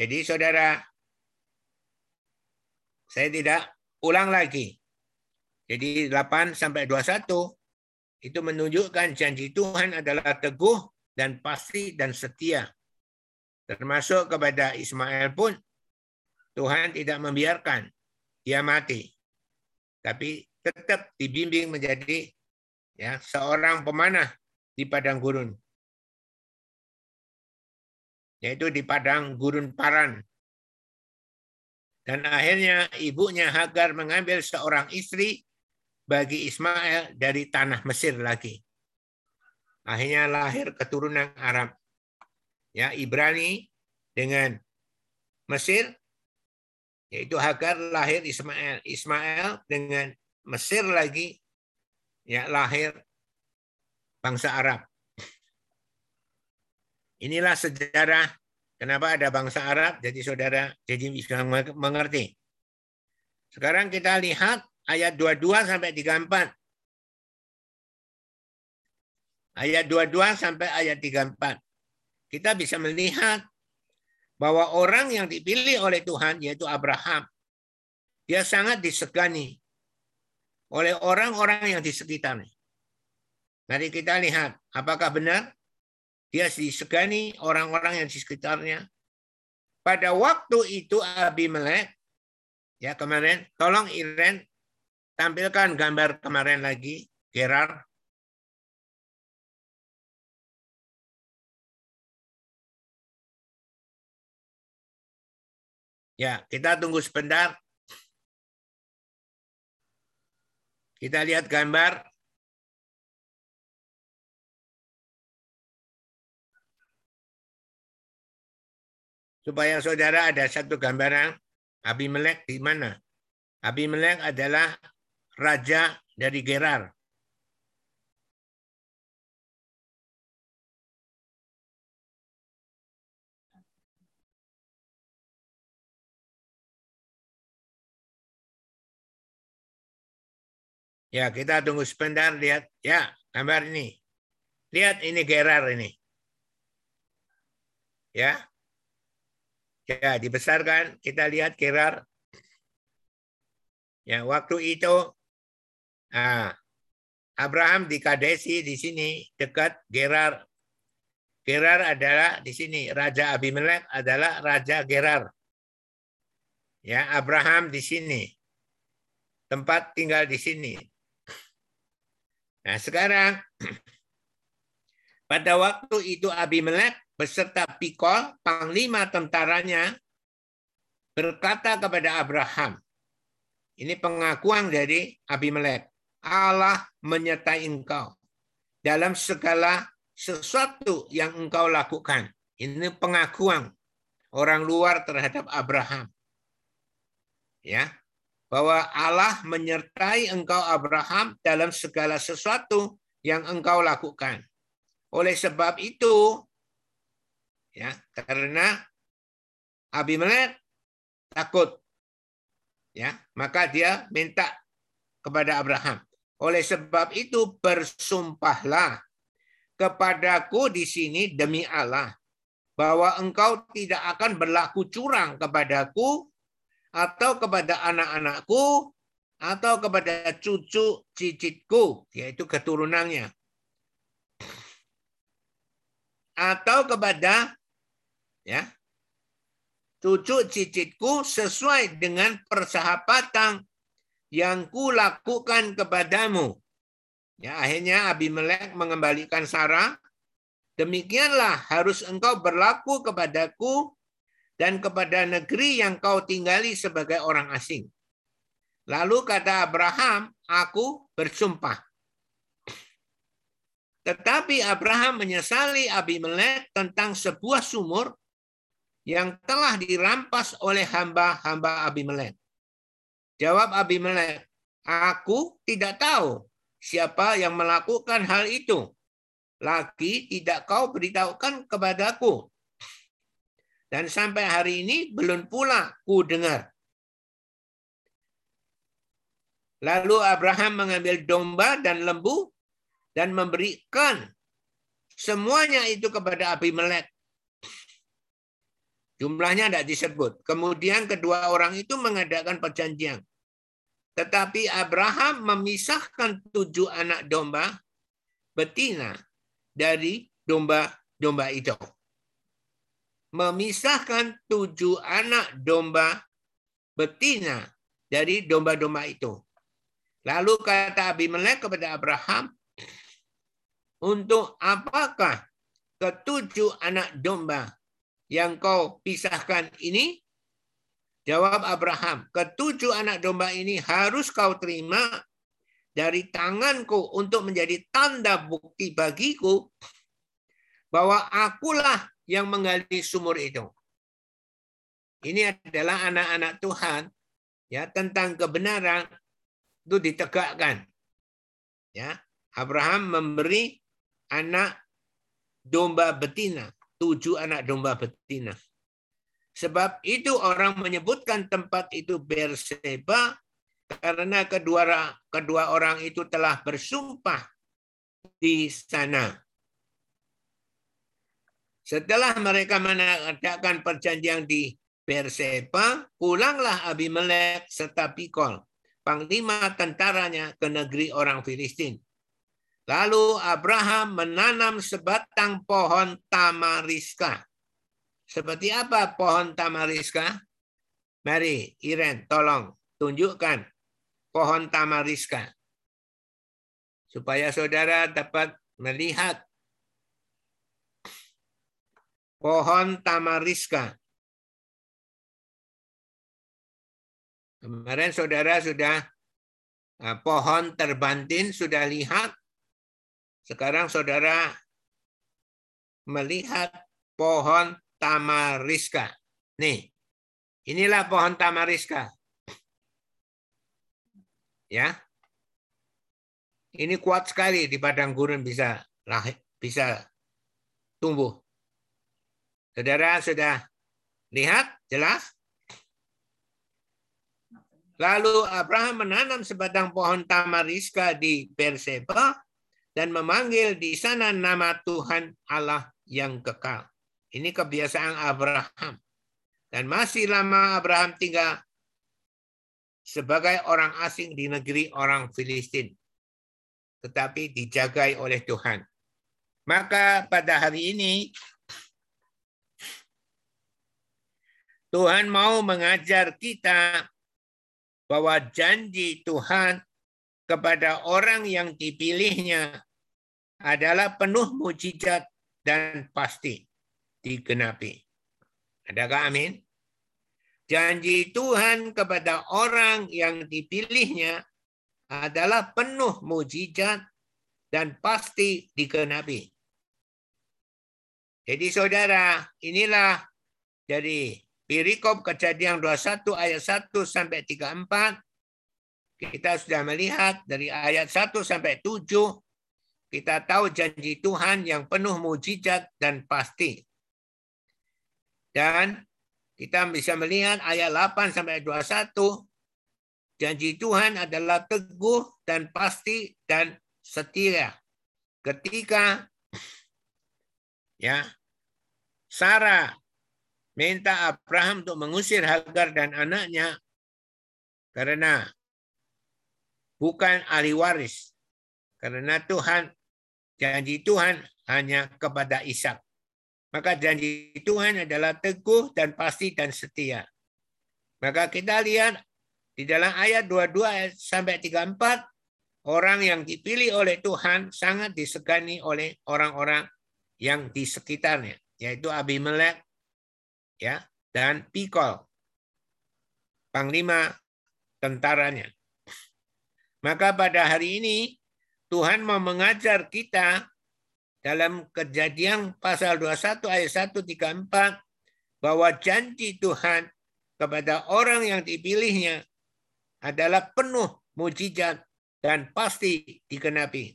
Jadi saudara, saya tidak ulang lagi. Jadi 8 sampai 21 itu menunjukkan janji Tuhan adalah teguh dan pasti dan setia. Termasuk kepada Ismail pun Tuhan tidak membiarkan dia mati. Tapi tetap dibimbing menjadi ya seorang pemanah di padang gurun. Yaitu di padang gurun Paran. Dan akhirnya ibunya Hagar mengambil seorang istri bagi Ismail dari tanah Mesir lagi. Akhirnya lahir keturunan Arab. Ya, Ibrani dengan Mesir yaitu Hagar lahir Ismail. Ismail dengan Mesir lagi ya lahir bangsa Arab. Inilah sejarah kenapa ada bangsa Arab jadi saudara jadi bisa mengerti. Sekarang kita lihat ayat 22 sampai 34. Ayat 22 sampai ayat 34. Kita bisa melihat bahwa orang yang dipilih oleh Tuhan yaitu Abraham dia sangat disegani oleh orang-orang yang di sekitarnya. Mari kita lihat apakah benar dia disegani orang-orang yang di sekitarnya. Pada waktu itu Abimelek ya kemarin tolong Iren tampilkan gambar kemarin lagi Gerar Ya, kita tunggu sebentar. Kita lihat gambar. Supaya saudara ada satu gambaran Abimelek di mana. Abimelek adalah raja dari Gerar. Ya, kita tunggu sebentar lihat. Ya, gambar ini. Lihat ini Gerar ini. Ya. Ya, dibesarkan. Kita lihat Gerar. Ya, waktu itu ah, Abraham di Kadesi di sini dekat Gerar. Gerar adalah di sini Raja Abimelek adalah Raja Gerar. Ya, Abraham di sini. Tempat tinggal di sini. Nah sekarang (clears throat) pada waktu itu Abimelek beserta Pikol, panglima tentaranya, berkata kepada Abraham, ini pengakuan dari Abimelek, Allah menyertai engkau dalam segala sesuatu yang engkau lakukan. Ini pengakuan orang luar terhadap Abraham. Ya, bahwa Allah menyertai engkau Abraham dalam segala sesuatu yang engkau lakukan. Oleh sebab itu, ya karena Abimelek takut, ya maka dia minta kepada Abraham. Oleh sebab itu bersumpahlah kepadaku di sini demi Allah bahwa engkau tidak akan berlaku curang kepadaku atau kepada anak-anakku atau kepada cucu cicitku yaitu keturunannya atau kepada ya cucu cicitku sesuai dengan persahabatan yang kulakukan kepadamu. Ya, akhirnya Abimelek mengembalikan Sarah. Demikianlah harus engkau berlaku kepadaku dan kepada negeri yang kau tinggali sebagai orang asing. Lalu kata Abraham, aku bersumpah. Tetapi Abraham menyesali Abimelek tentang sebuah sumur yang telah dirampas oleh hamba-hamba Abimelek. Jawab Abimelek, aku tidak tahu siapa yang melakukan hal itu. Lagi tidak kau beritahukan kepadaku. Dan sampai hari ini belum pula ku dengar. Lalu Abraham mengambil domba dan lembu dan memberikan semuanya itu kepada Abimelek. Jumlahnya tidak disebut. Kemudian kedua orang itu mengadakan perjanjian. Tetapi Abraham memisahkan tujuh anak domba betina dari domba-domba itu memisahkan tujuh anak domba betina dari domba-domba itu. Lalu kata Abimelek kepada Abraham, untuk apakah ketujuh anak domba yang kau pisahkan ini? Jawab Abraham, ketujuh anak domba ini harus kau terima dari tanganku untuk menjadi tanda bukti bagiku bahwa akulah yang menggali sumur itu. Ini adalah anak-anak Tuhan ya tentang kebenaran itu ditegakkan. Ya, Abraham memberi anak domba betina, tujuh anak domba betina. Sebab itu orang menyebutkan tempat itu Berseba karena kedua kedua orang itu telah bersumpah di sana. Setelah mereka mengadakan perjanjian di Berseba, pulanglah Abimelek serta Pikol, panglima tentaranya ke negeri orang Filistin. Lalu Abraham menanam sebatang pohon tamariska. Seperti apa pohon tamariska? Mari, Iren, tolong tunjukkan pohon tamariska. Supaya saudara dapat melihat pohon tamariska. Kemarin saudara sudah uh, pohon terbantin sudah lihat. Sekarang saudara melihat pohon tamariska. Nih, inilah pohon tamariska. Ya, ini kuat sekali di padang gurun bisa lahir, bisa tumbuh. Saudara sudah lihat jelas? Lalu Abraham menanam sebatang pohon tamariska di Berseba dan memanggil di sana nama Tuhan Allah yang kekal. Ini kebiasaan Abraham. Dan masih lama Abraham tinggal sebagai orang asing di negeri orang Filistin. Tetapi dijagai oleh Tuhan. Maka pada hari ini Tuhan mau mengajar kita bahwa janji Tuhan kepada orang yang dipilihnya adalah penuh mujizat dan pasti digenapi. Adakah amin? Janji Tuhan kepada orang yang dipilihnya adalah penuh mujizat dan pasti digenapi. Jadi saudara, inilah jadi Perikop kejadian 21 ayat 1 sampai 34. Kita sudah melihat dari ayat 1 sampai 7. Kita tahu janji Tuhan yang penuh mujizat dan pasti. Dan kita bisa melihat ayat 8 sampai 21. Janji Tuhan adalah teguh dan pasti dan setia. Ketika ya Sarah minta Abraham untuk mengusir Hagar dan anaknya karena bukan ahli waris. Karena Tuhan, janji Tuhan hanya kepada Ishak. Maka janji Tuhan adalah teguh dan pasti dan setia. Maka kita lihat di dalam ayat 22 sampai 34, orang yang dipilih oleh Tuhan sangat disegani oleh orang-orang yang di sekitarnya, yaitu Abimelek, ya dan Pikol panglima tentaranya. Maka pada hari ini Tuhan mau mengajar kita dalam kejadian pasal 21 ayat 134 bahwa janji Tuhan kepada orang yang dipilihnya adalah penuh mujizat dan pasti dikenapi.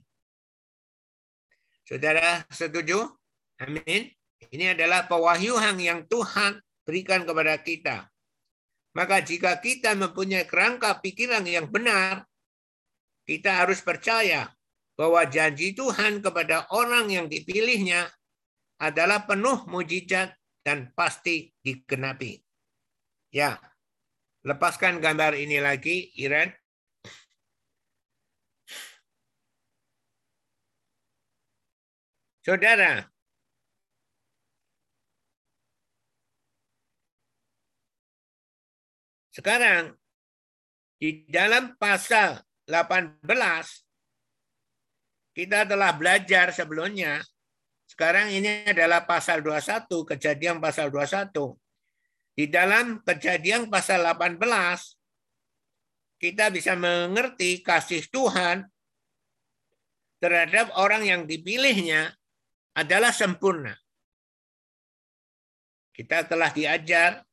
Saudara setuju? Amin. Ini adalah pewahyuan yang Tuhan berikan kepada kita. Maka jika kita mempunyai kerangka pikiran yang benar, kita harus percaya bahwa janji Tuhan kepada orang yang dipilihnya adalah penuh mujizat dan pasti dikenapi. Ya, lepaskan gambar ini lagi, Iren. Saudara, Sekarang di dalam pasal 18 kita telah belajar sebelumnya. Sekarang ini adalah pasal 21, kejadian pasal 21. Di dalam kejadian pasal 18 kita bisa mengerti kasih Tuhan terhadap orang yang dipilihnya adalah sempurna. Kita telah diajar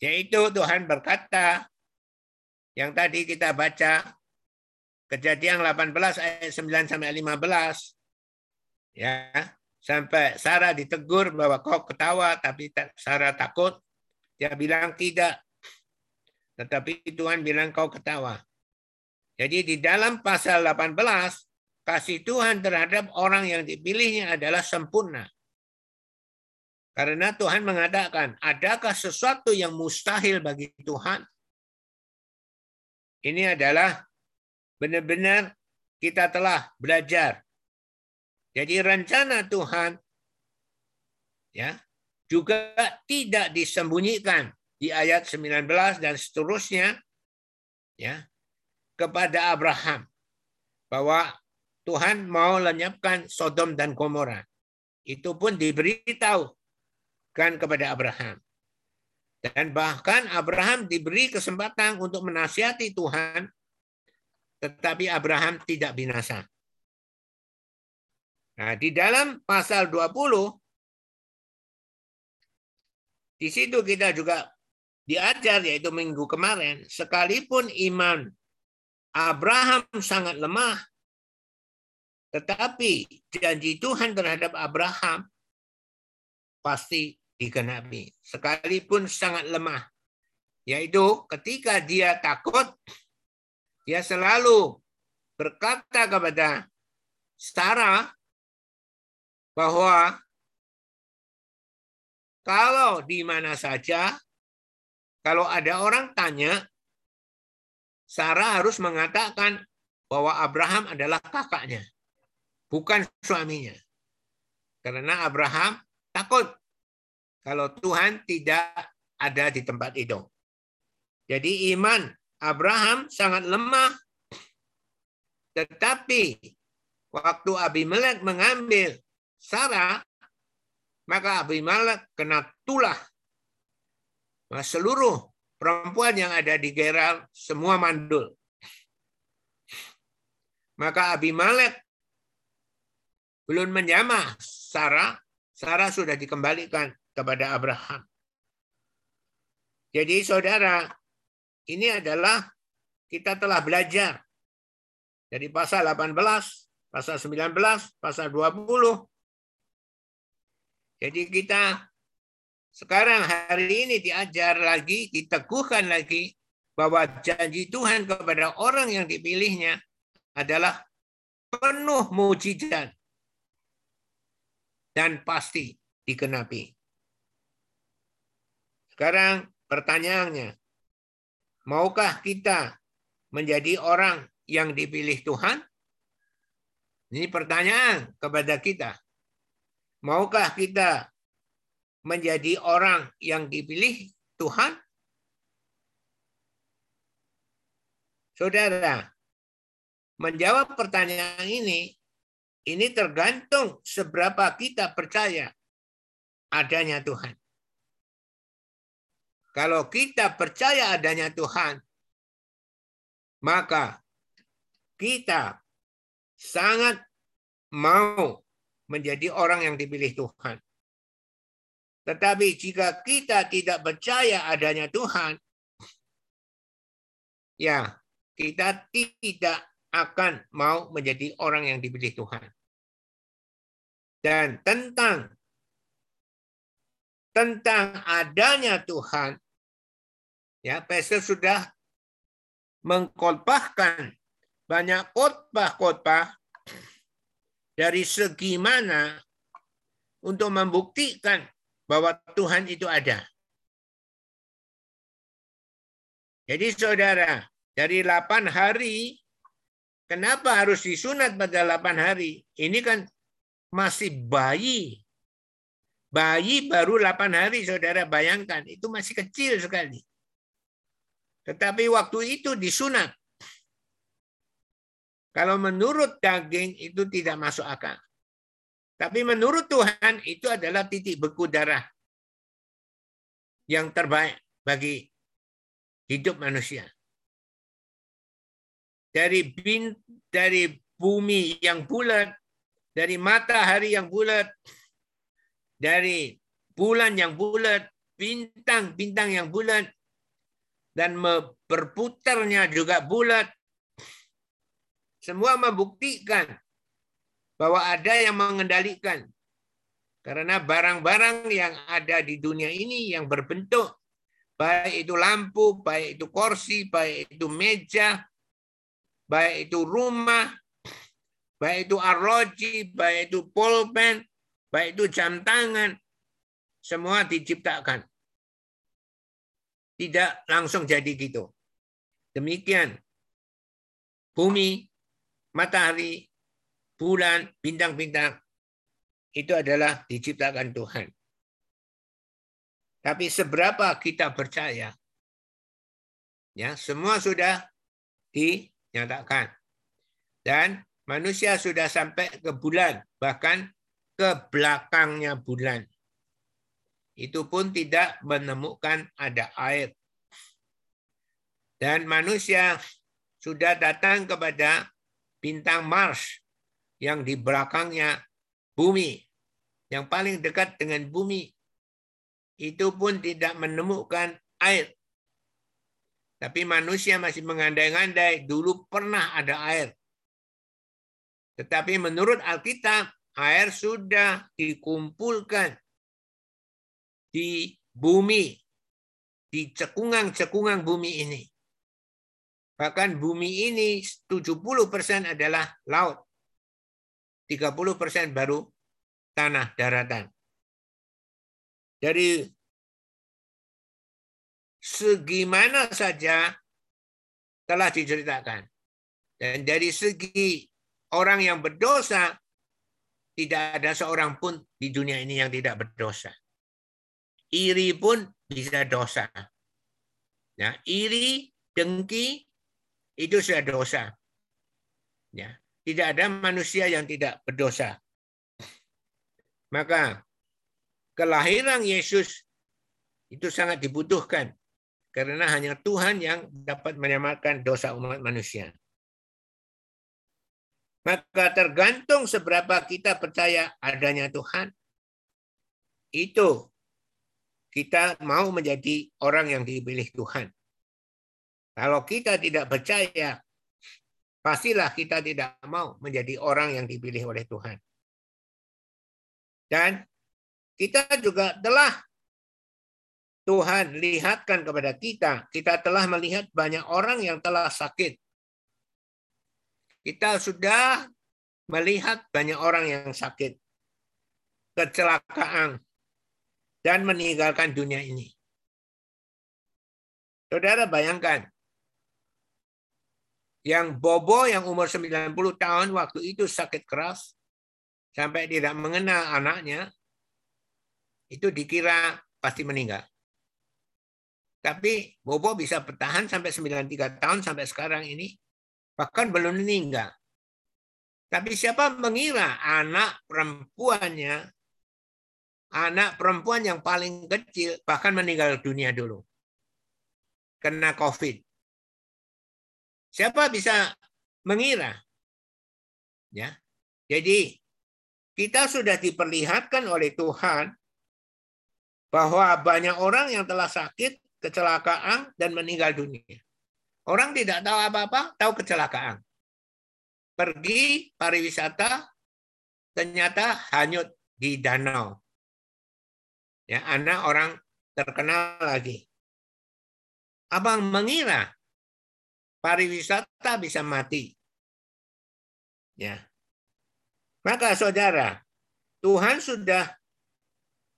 yaitu Tuhan berkata, yang tadi kita baca, kejadian 18 ayat 9 sampai 15. Ya, sampai Sarah ditegur bahwa kau ketawa tapi Sarah takut. Dia bilang tidak. Tetapi Tuhan bilang kau ketawa. Jadi di dalam pasal 18, kasih Tuhan terhadap orang yang dipilihnya adalah sempurna. Karena Tuhan mengatakan, adakah sesuatu yang mustahil bagi Tuhan? Ini adalah benar-benar kita telah belajar. Jadi rencana Tuhan ya juga tidak disembunyikan di ayat 19 dan seterusnya ya kepada Abraham bahwa Tuhan mau lenyapkan Sodom dan Gomora. Itu pun diberitahu kepada Abraham. Dan bahkan Abraham diberi kesempatan untuk menasihati Tuhan, tetapi Abraham tidak binasa. Nah, di dalam pasal 20, di situ kita juga diajar, yaitu minggu kemarin, sekalipun iman Abraham sangat lemah, tetapi janji Tuhan terhadap Abraham pasti digenapi. Sekalipun sangat lemah. Yaitu ketika dia takut, dia selalu berkata kepada Sarah bahwa kalau di mana saja, kalau ada orang tanya, Sarah harus mengatakan bahwa Abraham adalah kakaknya, bukan suaminya. Karena Abraham takut kalau Tuhan tidak ada di tempat itu. Jadi iman Abraham sangat lemah. Tetapi waktu Abimelek mengambil Sarah, maka Abimelek kena tulah. Nah, seluruh perempuan yang ada di Gerar semua mandul. Maka Abimelek belum menjamah Sarah, Sarah sudah dikembalikan kepada Abraham. Jadi saudara, ini adalah kita telah belajar dari pasal 18, pasal 19, pasal 20, jadi kita sekarang hari ini diajar lagi, diteguhkan lagi bahwa janji Tuhan kepada orang yang dipilihnya adalah penuh mujizat dan pasti dikenapi. Sekarang pertanyaannya, maukah kita menjadi orang yang dipilih Tuhan? Ini pertanyaan kepada kita. Maukah kita menjadi orang yang dipilih Tuhan? Saudara, menjawab pertanyaan ini, ini tergantung seberapa kita percaya adanya Tuhan. Kalau kita percaya adanya Tuhan, maka kita sangat mau menjadi orang yang dipilih Tuhan. Tetapi jika kita tidak percaya adanya Tuhan, ya kita tidak akan mau menjadi orang yang dipilih Tuhan. Dan tentang tentang adanya Tuhan, ya Pastor sudah mengkotbahkan banyak khotbah-khotbah dari segi mana untuk membuktikan bahwa Tuhan itu ada. Jadi saudara, dari 8 hari, kenapa harus disunat pada 8 hari? Ini kan masih bayi. Bayi baru 8 hari, saudara bayangkan. Itu masih kecil sekali. Tetapi waktu itu disunat. Kalau menurut daging itu tidak masuk akal. Tapi menurut Tuhan itu adalah titik beku darah yang terbaik bagi hidup manusia. Dari bin, dari bumi yang bulat, dari matahari yang bulat, dari bulan yang bulat, bintang-bintang yang bulat, dan berputarnya juga bulat, semua membuktikan bahwa ada yang mengendalikan. Karena barang-barang yang ada di dunia ini yang berbentuk baik itu lampu, baik itu kursi, baik itu meja, baik itu rumah, baik itu arloji, baik itu pulpen, baik itu jam tangan, semua diciptakan. Tidak langsung jadi gitu. Demikian bumi, matahari, bulan, bintang-bintang itu adalah diciptakan Tuhan. Tapi seberapa kita percaya? Ya, semua sudah dinyatakan. Dan manusia sudah sampai ke bulan, bahkan ke belakangnya bulan itu pun tidak menemukan ada air. Dan manusia sudah datang kepada bintang Mars yang di belakangnya bumi, yang paling dekat dengan bumi. Itu pun tidak menemukan air. Tapi manusia masih mengandai-andai dulu pernah ada air. Tetapi menurut Alkitab, air sudah dikumpulkan di bumi, di cekungan-cekungan bumi ini. Bahkan bumi ini 70% adalah laut. 30% baru tanah daratan. Dari segi mana saja telah diceritakan. Dan dari segi orang yang berdosa, tidak ada seorang pun di dunia ini yang tidak berdosa iri pun bisa dosa. Ya, iri, dengki itu sudah dosa. Ya, tidak ada manusia yang tidak berdosa. Maka kelahiran Yesus itu sangat dibutuhkan karena hanya Tuhan yang dapat menyelamatkan dosa umat manusia. Maka tergantung seberapa kita percaya adanya Tuhan, itu kita mau menjadi orang yang dipilih Tuhan. Kalau kita tidak percaya, pastilah kita tidak mau menjadi orang yang dipilih oleh Tuhan. Dan kita juga telah Tuhan lihatkan kepada kita, kita telah melihat banyak orang yang telah sakit. Kita sudah melihat banyak orang yang sakit. Kecelakaan, dan meninggalkan dunia ini. Saudara bayangkan, yang Bobo yang umur 90 tahun waktu itu sakit keras, sampai tidak mengenal anaknya, itu dikira pasti meninggal. Tapi Bobo bisa bertahan sampai 93 tahun sampai sekarang ini, bahkan belum meninggal. Tapi siapa mengira anak perempuannya anak perempuan yang paling kecil bahkan meninggal dunia dulu. Kena COVID. Siapa bisa mengira? Ya. Jadi kita sudah diperlihatkan oleh Tuhan bahwa banyak orang yang telah sakit, kecelakaan dan meninggal dunia. Orang tidak tahu apa-apa, tahu kecelakaan. Pergi pariwisata ternyata hanyut di danau ya anak orang terkenal lagi. Abang mengira pariwisata bisa mati. Ya. Maka saudara, Tuhan sudah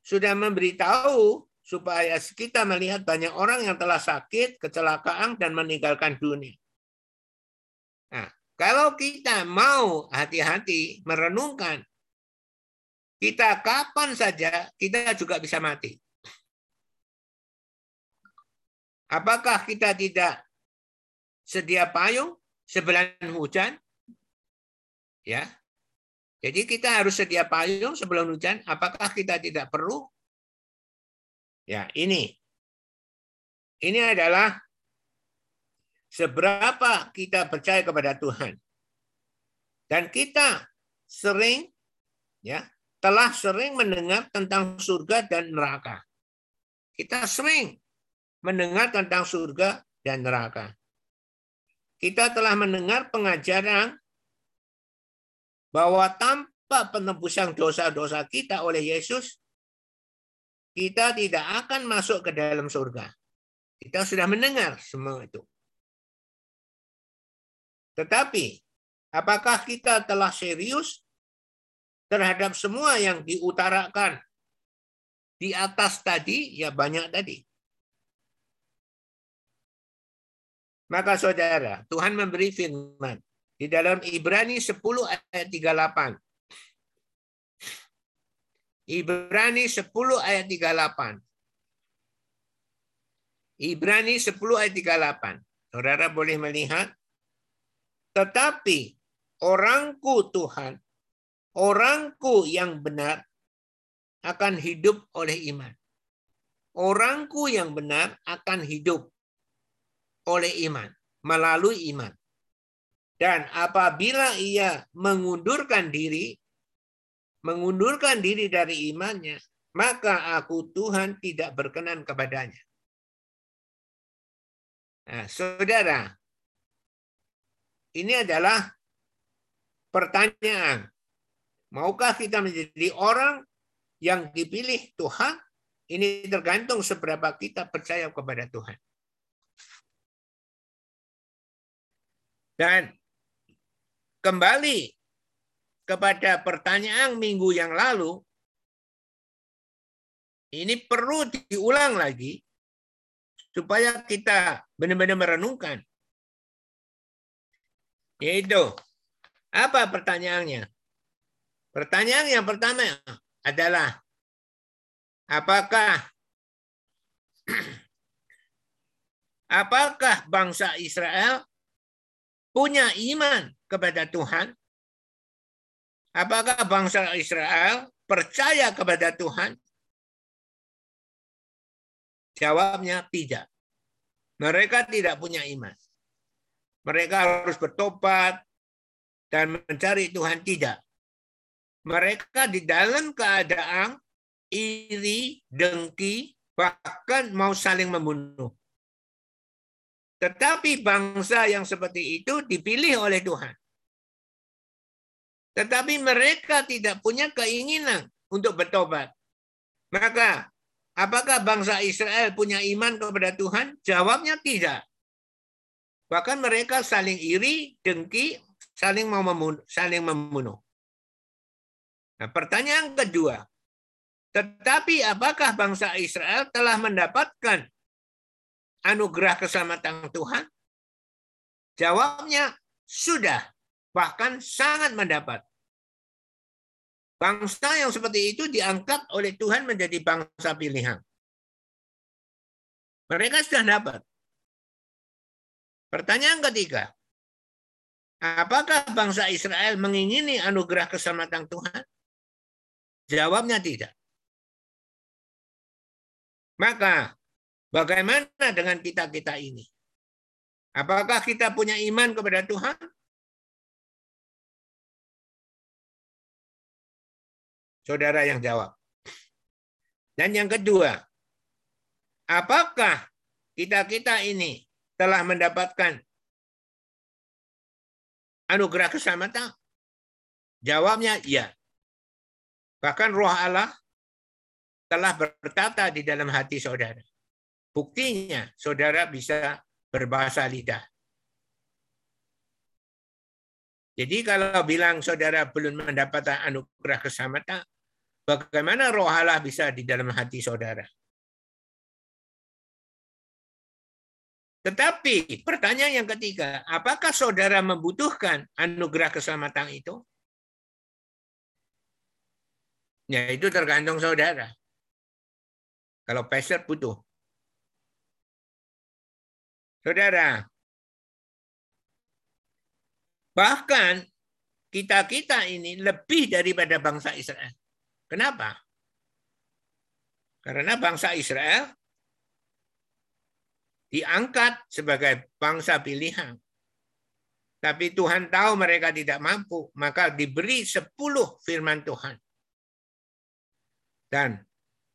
sudah memberitahu supaya kita melihat banyak orang yang telah sakit, kecelakaan dan meninggalkan dunia. Nah, kalau kita mau hati-hati merenungkan kita kapan saja kita juga bisa mati. Apakah kita tidak sedia payung sebelum hujan? Ya. Jadi kita harus sedia payung sebelum hujan. Apakah kita tidak perlu? Ya, ini. Ini adalah seberapa kita percaya kepada Tuhan. Dan kita sering ya telah sering mendengar tentang surga dan neraka. Kita sering mendengar tentang surga dan neraka. Kita telah mendengar pengajaran bahwa tanpa penebusan dosa-dosa kita oleh Yesus, kita tidak akan masuk ke dalam surga. Kita sudah mendengar semua itu. Tetapi, apakah kita telah serius terhadap semua yang diutarakan di atas tadi? Ya banyak tadi. Maka saudara, Tuhan memberi firman di dalam Ibrani 10 ayat 38. Ibrani 10 ayat 38. Ibrani 10 ayat 38. Saudara boleh melihat. Tetapi orangku Tuhan, orangku yang benar akan hidup oleh iman. Orangku yang benar akan hidup oleh iman, melalui iman. Dan apabila ia mengundurkan diri, mengundurkan diri dari imannya, maka aku Tuhan tidak berkenan kepadanya. Nah, saudara, ini adalah pertanyaan. Maukah kita menjadi orang yang dipilih Tuhan? Ini tergantung seberapa kita percaya kepada Tuhan. Dan kembali kepada pertanyaan minggu yang lalu, ini perlu diulang lagi supaya kita benar-benar merenungkan. Yaitu, apa pertanyaannya? Pertanyaan yang pertama adalah, apakah apakah bangsa Israel punya iman kepada Tuhan? Apakah bangsa Israel percaya kepada Tuhan? Jawabnya tidak. Mereka tidak punya iman. Mereka harus bertobat dan mencari Tuhan tidak. Mereka di dalam keadaan iri, dengki, bahkan mau saling membunuh. Tetapi bangsa yang seperti itu dipilih oleh Tuhan. Tetapi mereka tidak punya keinginan untuk bertobat. Maka, apakah bangsa Israel punya iman kepada Tuhan? Jawabnya tidak. Bahkan mereka saling iri, dengki, saling mau membunuh, saling membunuh. Nah, pertanyaan kedua, tetapi apakah bangsa Israel telah mendapatkan anugerah keselamatan Tuhan? Jawabnya sudah, bahkan sangat mendapat. Bangsa yang seperti itu diangkat oleh Tuhan menjadi bangsa pilihan. Mereka sudah dapat. Pertanyaan ketiga, apakah bangsa Israel mengingini anugerah keselamatan Tuhan? Jawabnya tidak. Maka Bagaimana dengan kita-kita ini? Apakah kita punya iman kepada Tuhan? Saudara yang jawab. Dan yang kedua, apakah kita-kita ini telah mendapatkan anugerah keselamatan? Jawabnya iya. Bahkan roh Allah telah bertata di dalam hati saudara. Buktinya, saudara bisa berbahasa lidah. Jadi kalau bilang saudara belum mendapatkan anugerah keselamatan, bagaimana roh Allah bisa di dalam hati saudara? Tetapi pertanyaan yang ketiga, apakah saudara membutuhkan anugerah keselamatan itu? Ya itu tergantung saudara. Kalau pastor butuh, Saudara, bahkan kita-kita ini lebih daripada bangsa Israel. Kenapa? Karena bangsa Israel diangkat sebagai bangsa pilihan. Tapi Tuhan tahu mereka tidak mampu, maka diberi sepuluh firman Tuhan. Dan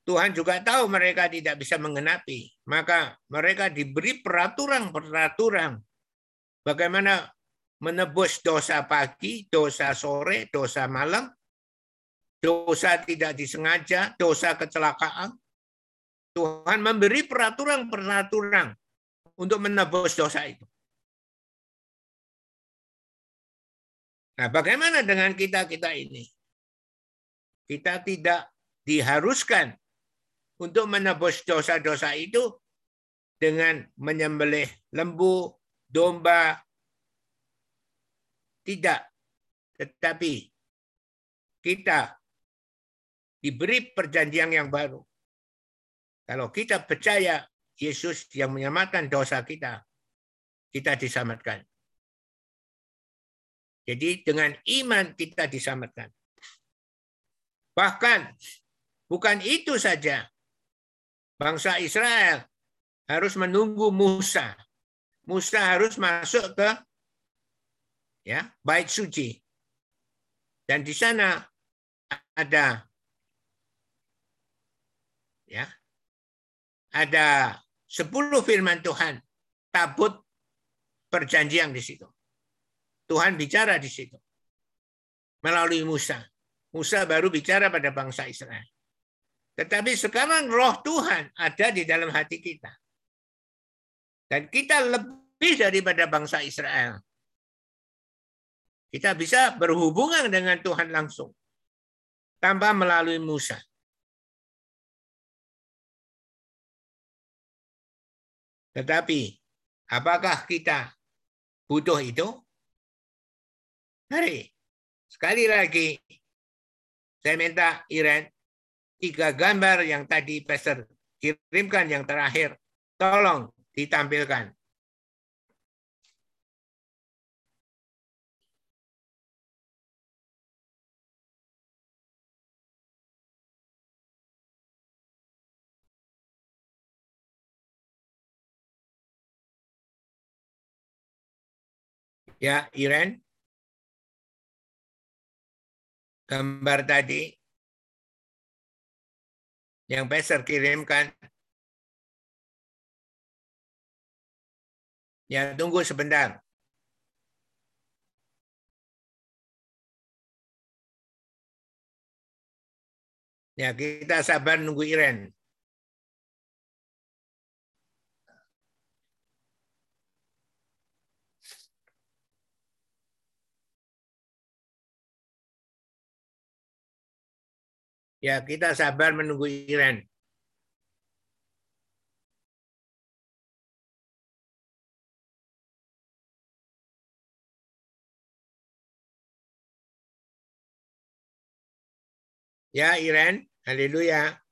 Tuhan juga tahu mereka tidak bisa mengenapi. Maka mereka diberi peraturan-peraturan. Bagaimana menebus dosa pagi, dosa sore, dosa malam, dosa tidak disengaja, dosa kecelakaan, Tuhan memberi peraturan-peraturan untuk menebus dosa itu. Nah, bagaimana dengan kita-kita ini? Kita tidak diharuskan untuk menebus dosa-dosa itu dengan menyembelih lembu, domba. Tidak. Tetapi kita diberi perjanjian yang baru. Kalau kita percaya Yesus yang menyelamatkan dosa kita, kita diselamatkan. Jadi dengan iman kita diselamatkan. Bahkan bukan itu saja. Bangsa Israel harus menunggu Musa. Musa harus masuk ke ya, bait suci. Dan di sana ada ya ada sepuluh firman Tuhan tabut perjanjian di situ. Tuhan bicara di situ melalui Musa. Musa baru bicara pada bangsa Israel. Tetapi sekarang roh Tuhan ada di dalam hati kita. Dan kita lebih daripada bangsa Israel. Kita bisa berhubungan dengan Tuhan langsung. Tanpa melalui Musa. Tetapi apakah kita butuh itu? Mari, sekali lagi saya minta Iren tiga gambar yang tadi Pastor kirimkan yang terakhir, tolong ditampilkan. Ya, Iren. Gambar tadi yang Pastor kirimkan. Ya, tunggu sebentar. Ya, kita sabar nunggu Iren. Ya, kita sabar menunggu Iren. Ya, Iren. Haleluya.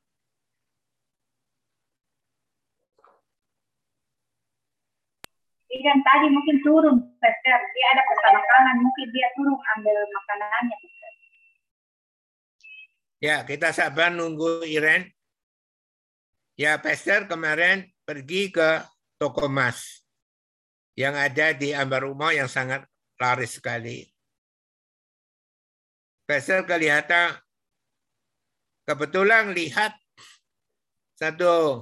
Iren tadi mungkin turun, Pastor. Dia ada makanan, mungkin dia turun ambil makanannya. Ya, kita sabar nunggu Iren. Ya, Pastor kemarin pergi ke toko emas yang ada di Ambar Rumah yang sangat laris sekali. Pastor kelihatan kebetulan lihat satu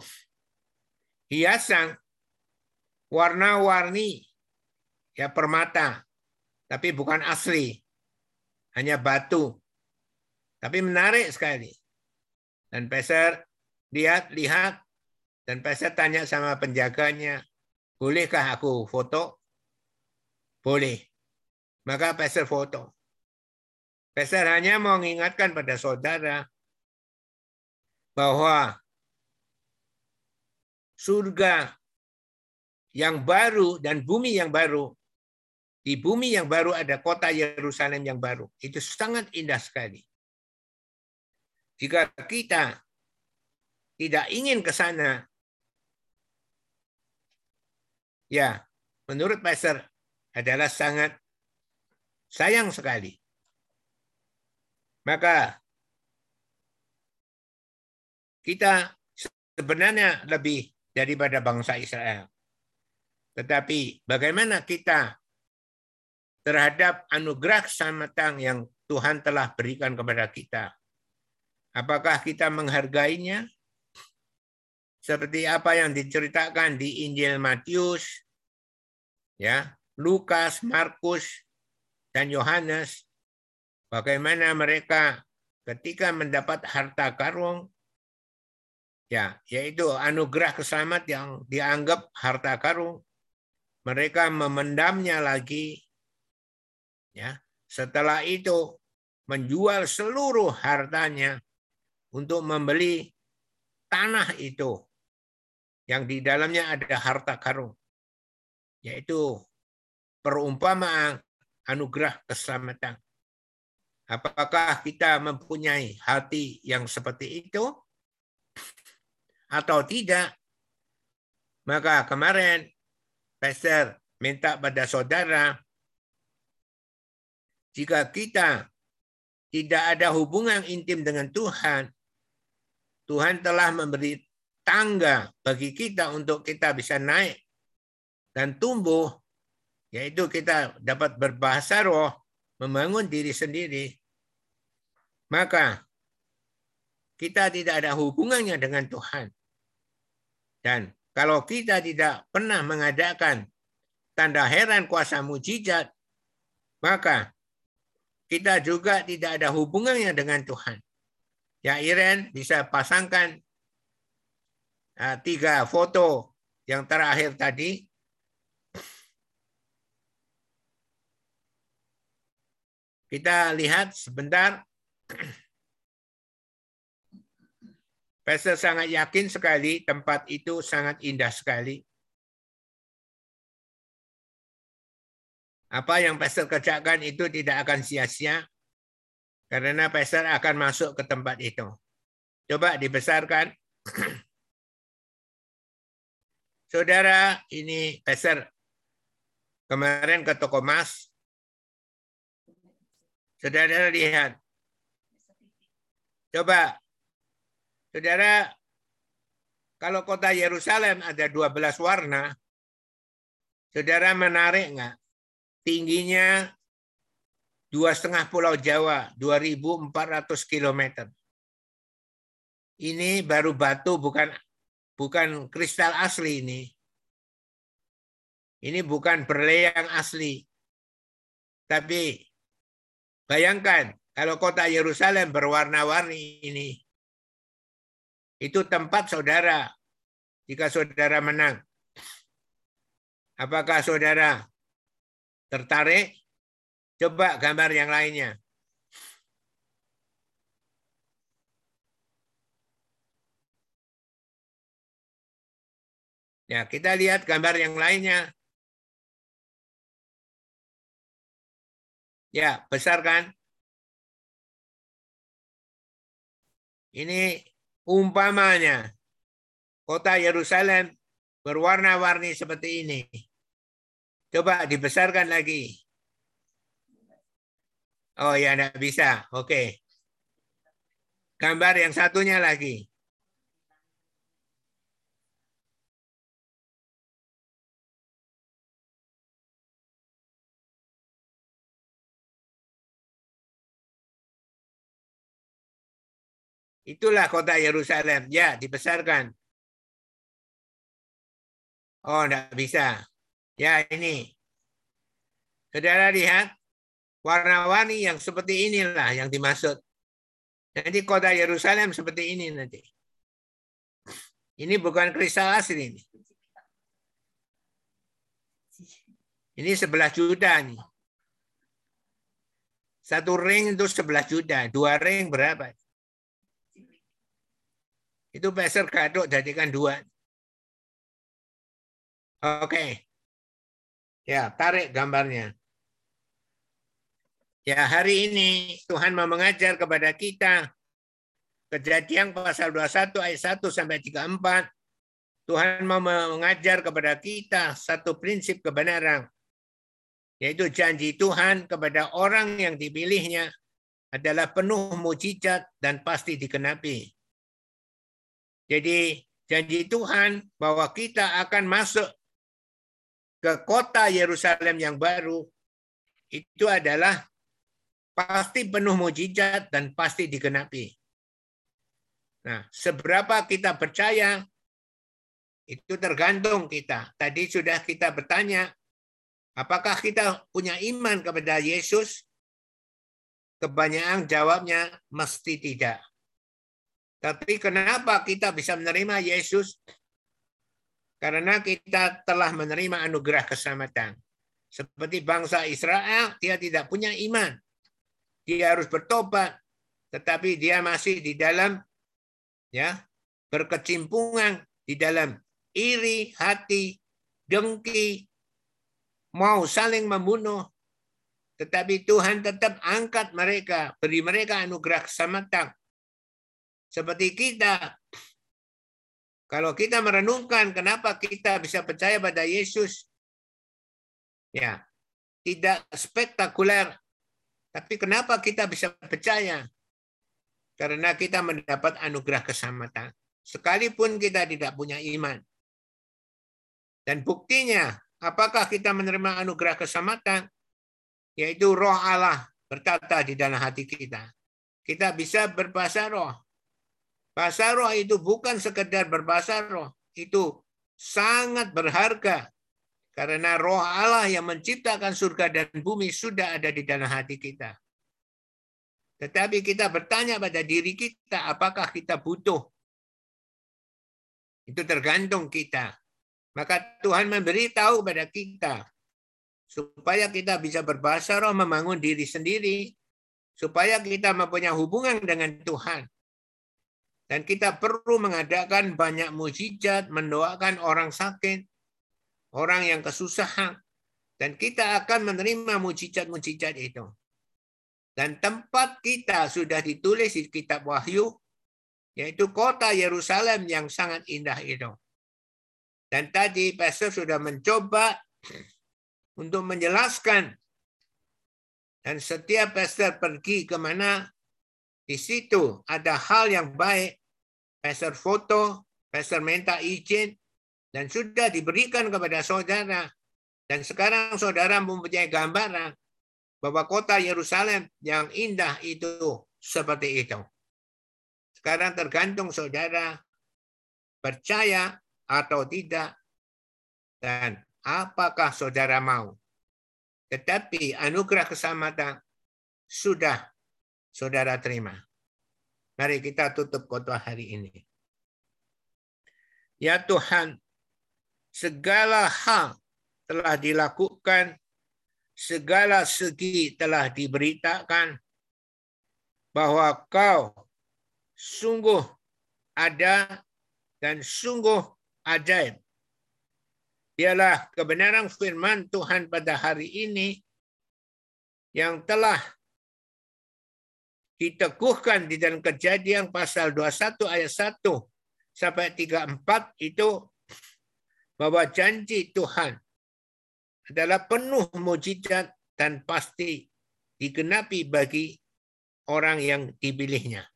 hiasan warna-warni ya permata tapi bukan asli hanya batu tapi menarik sekali. Dan Peser lihat, lihat, dan Peser tanya sama penjaganya, bolehkah aku foto? Boleh. Maka Peser foto. Peser hanya mau mengingatkan pada saudara bahwa surga yang baru dan bumi yang baru, di bumi yang baru ada kota Yerusalem yang baru. Itu sangat indah sekali. Jika kita tidak ingin ke sana, ya, menurut Pastor adalah sangat sayang sekali. Maka kita sebenarnya lebih daripada bangsa Israel. Tetapi bagaimana kita terhadap anugerah keselamatan yang Tuhan telah berikan kepada kita. Apakah kita menghargainya? Seperti apa yang diceritakan di Injil Matius, ya, Lukas, Markus, dan Yohanes, bagaimana mereka ketika mendapat harta karung, Ya, yaitu anugerah keselamat yang dianggap harta karun. Mereka memendamnya lagi. Ya, setelah itu menjual seluruh hartanya untuk membeli tanah itu yang di dalamnya ada harta karun yaitu perumpamaan anugerah keselamatan. Apakah kita mempunyai hati yang seperti itu atau tidak? Maka kemarin Pastor minta pada saudara jika kita tidak ada hubungan intim dengan Tuhan, Tuhan telah memberi tangga bagi kita untuk kita bisa naik dan tumbuh, yaitu kita dapat berbahasa roh, membangun diri sendiri, maka kita tidak ada hubungannya dengan Tuhan. Dan kalau kita tidak pernah mengadakan tanda heran kuasa mujizat, maka kita juga tidak ada hubungannya dengan Tuhan. Ya Iren bisa pasangkan uh, tiga foto yang terakhir tadi Kita lihat sebentar. Pastor sangat yakin sekali tempat itu sangat indah sekali. Apa yang Pastor kerjakan itu tidak akan sia-sia karena Pastor akan masuk ke tempat itu. Coba dibesarkan. (clears throat) Saudara, ini Pastor kemarin ke toko Mas Saudara lihat. Coba. Saudara, kalau kota Yerusalem ada 12 warna, saudara menarik nggak? Tingginya dua setengah pulau Jawa, 2.400 km. Ini baru batu, bukan bukan kristal asli ini. Ini bukan berlian asli. Tapi Bayangkan kalau kota Yerusalem berwarna-warni ini. Itu tempat saudara jika saudara menang. Apakah saudara tertarik? Coba gambar yang lainnya. Ya, kita lihat gambar yang lainnya. Ya, besar kan? Ini umpamanya kota Yerusalem berwarna-warni seperti ini. Coba dibesarkan lagi. Oh ya, tidak bisa. Oke. Gambar yang satunya lagi. Itulah kota Yerusalem. Ya, dibesarkan. Oh, enggak bisa. Ya, ini. Saudara lihat, warna-warni yang seperti inilah yang dimaksud. Nanti kota Yerusalem seperti ini nanti. Ini bukan kristal asli ini. Ini sebelah juta nih. Satu ring itu sebelah juta. Dua ring berapa? Itu peser gaduk jadikan dua. Oke. Ya, tarik gambarnya. Ya, hari ini Tuhan mau mengajar kepada kita Kejadian pasal 21 ayat 1 sampai 34. Tuhan mau mengajar kepada kita satu prinsip kebenaran yaitu janji Tuhan kepada orang yang dipilihnya adalah penuh mujizat dan pasti dikenapi. Jadi janji Tuhan bahwa kita akan masuk ke kota Yerusalem yang baru itu adalah pasti penuh mujizat dan pasti digenapi. Nah, seberapa kita percaya itu tergantung kita. Tadi sudah kita bertanya, apakah kita punya iman kepada Yesus? Kebanyakan jawabnya mesti tidak. Tapi kenapa kita bisa menerima Yesus? Karena kita telah menerima anugerah keselamatan. Seperti bangsa Israel, dia tidak punya iman. Dia harus bertobat, tetapi dia masih di dalam ya berkecimpungan di dalam iri hati, dengki, mau saling membunuh. Tetapi Tuhan tetap angkat mereka, beri mereka anugerah keselamatan. Seperti kita, kalau kita merenungkan kenapa kita bisa percaya pada Yesus, ya tidak spektakuler, tapi kenapa kita bisa percaya? Karena kita mendapat anugerah keselamatan. Sekalipun kita tidak punya iman. Dan buktinya, apakah kita menerima anugerah keselamatan? Yaitu roh Allah bertata di dalam hati kita. Kita bisa berbahasa roh. Bahasa roh itu bukan sekedar berbahasa roh, itu sangat berharga karena roh Allah yang menciptakan surga dan bumi sudah ada di dalam hati kita. Tetapi kita bertanya pada diri kita, apakah kita butuh? Itu tergantung kita. Maka Tuhan memberitahu pada kita supaya kita bisa berbahasa roh membangun diri sendiri, supaya kita mempunyai hubungan dengan Tuhan. Dan kita perlu mengadakan banyak mujizat, mendoakan orang sakit, orang yang kesusahan. Dan kita akan menerima mujizat-mujizat itu. Dan tempat kita sudah ditulis di kitab Wahyu, yaitu kota Yerusalem yang sangat indah itu. Dan tadi Pastor sudah mencoba untuk menjelaskan. Dan setiap pastor pergi ke mana, di situ ada hal yang baik, pastor foto, pastor minta izin, dan sudah diberikan kepada saudara. Dan sekarang saudara mempunyai gambaran bahwa kota Yerusalem yang indah itu seperti itu. Sekarang tergantung saudara percaya atau tidak dan apakah saudara mau. Tetapi anugerah keselamatan sudah saudara terima. Mari kita tutup khotbah hari ini. Ya Tuhan, segala hal telah dilakukan, segala segi telah diberitakan bahwa kau sungguh ada dan sungguh ajaib. Biarlah kebenaran firman Tuhan pada hari ini yang telah diteguhkan di dalam kejadian pasal 21 ayat 1 sampai 34 itu bahwa janji Tuhan adalah penuh mujizat dan pasti digenapi bagi orang yang dipilihnya.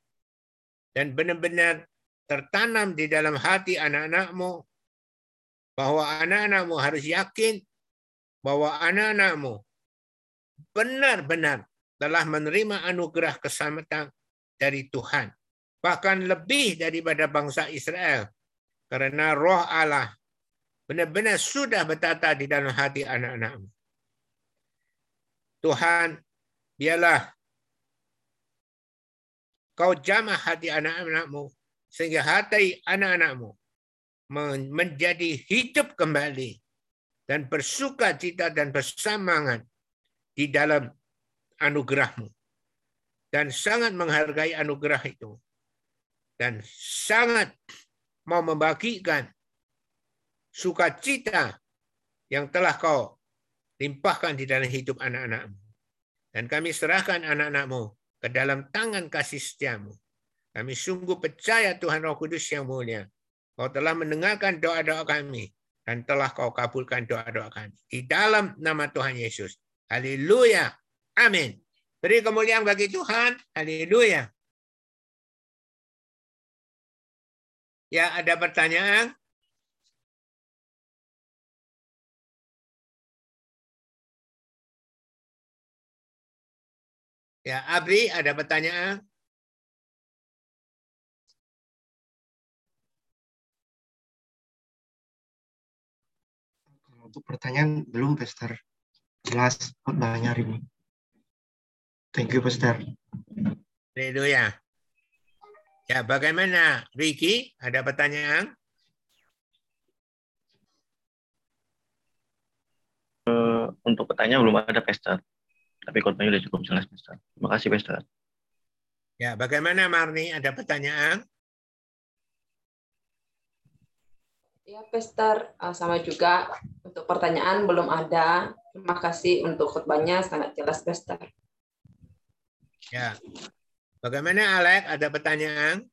Dan benar-benar tertanam di dalam hati anak-anakmu bahwa anak-anakmu harus yakin bahwa anak-anakmu benar-benar telah menerima anugerah keselamatan dari Tuhan. Bahkan lebih daripada bangsa Israel. Karena roh Allah benar-benar sudah bertata di dalam hati anak-anakmu. Tuhan, biarlah kau jamah hati anak-anakmu sehingga hati anak-anakmu menjadi hidup kembali dan bersuka cita dan bersamangat di dalam anugerahmu. Dan sangat menghargai anugerah itu. Dan sangat mau membagikan sukacita yang telah kau limpahkan di dalam hidup anak-anakmu. Dan kami serahkan anak-anakmu ke dalam tangan kasih setiamu. Kami sungguh percaya Tuhan Roh Kudus yang mulia. Kau telah mendengarkan doa-doa kami dan telah kau kabulkan doa-doa kami. Di dalam nama Tuhan Yesus. Haleluya. Amin. Beri kemuliaan bagi Tuhan. Haleluya. Ya, ada pertanyaan? Ya, Abri, ada pertanyaan? Untuk pertanyaan belum, Pastor jelas khotbahnya hari ini. Thank you, Pastor. Haleluya. Ya, bagaimana Ricky? Ada pertanyaan? Untuk pertanyaan belum ada Pester. Tapi khotbahnya sudah cukup jelas Pester. Terima kasih Pester. Ya, bagaimana Marni? Ada pertanyaan? Ya, Pester, eh, sama juga untuk pertanyaan belum ada. Terima kasih untuk khutbahnya sangat jelas, Pester. Ya. Bagaimana Alex? Ada pertanyaan?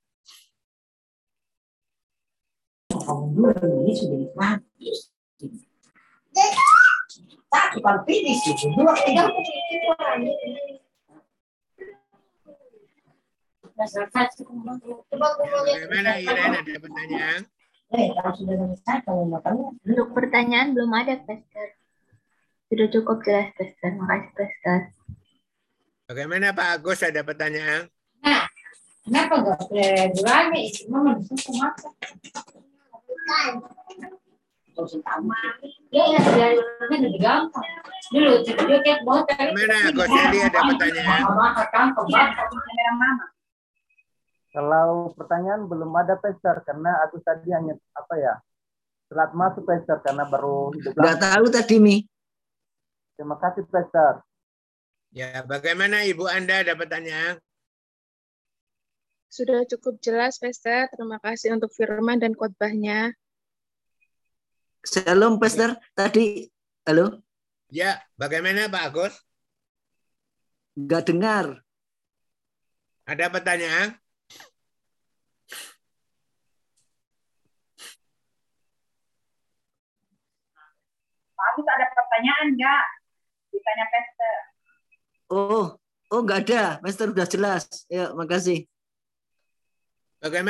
ini sudah dipanggil. Satu kan finish itu, dua tiga. Bagaimana Irene? Ada pertanyaan? Eh, kalau sudah selesai, kamu. Untuk pertanyaan belum ada, Pastor. Sudah cukup jelas, Pastor. Makasih, Pastor. Bagaimana Pak Agus? Ada pertanyaan? Nah, kenapa gak berani? Mama disuruh masak. Terus Ya, lebih gampang. Dulu, dia kayak ada pertanyaan? Kalau pertanyaan belum ada Pester karena aku tadi hanya apa ya telat masuk Pester karena baru hidup Nggak tahu tadi nih. Terima kasih Pester. Ya, bagaimana Ibu Anda? Ada pertanyaan? Sudah cukup jelas, Pester. Terima kasih untuk firman dan khotbahnya. Shalom Pester. Tadi halo Ya, bagaimana Pak Agus? nggak dengar. Ada pertanyaan? Pak Agus ada pertanyaan nggak? Ditanya Pester. Oh, oh nggak ada. Pester udah jelas. Ya, makasih. Bagaimana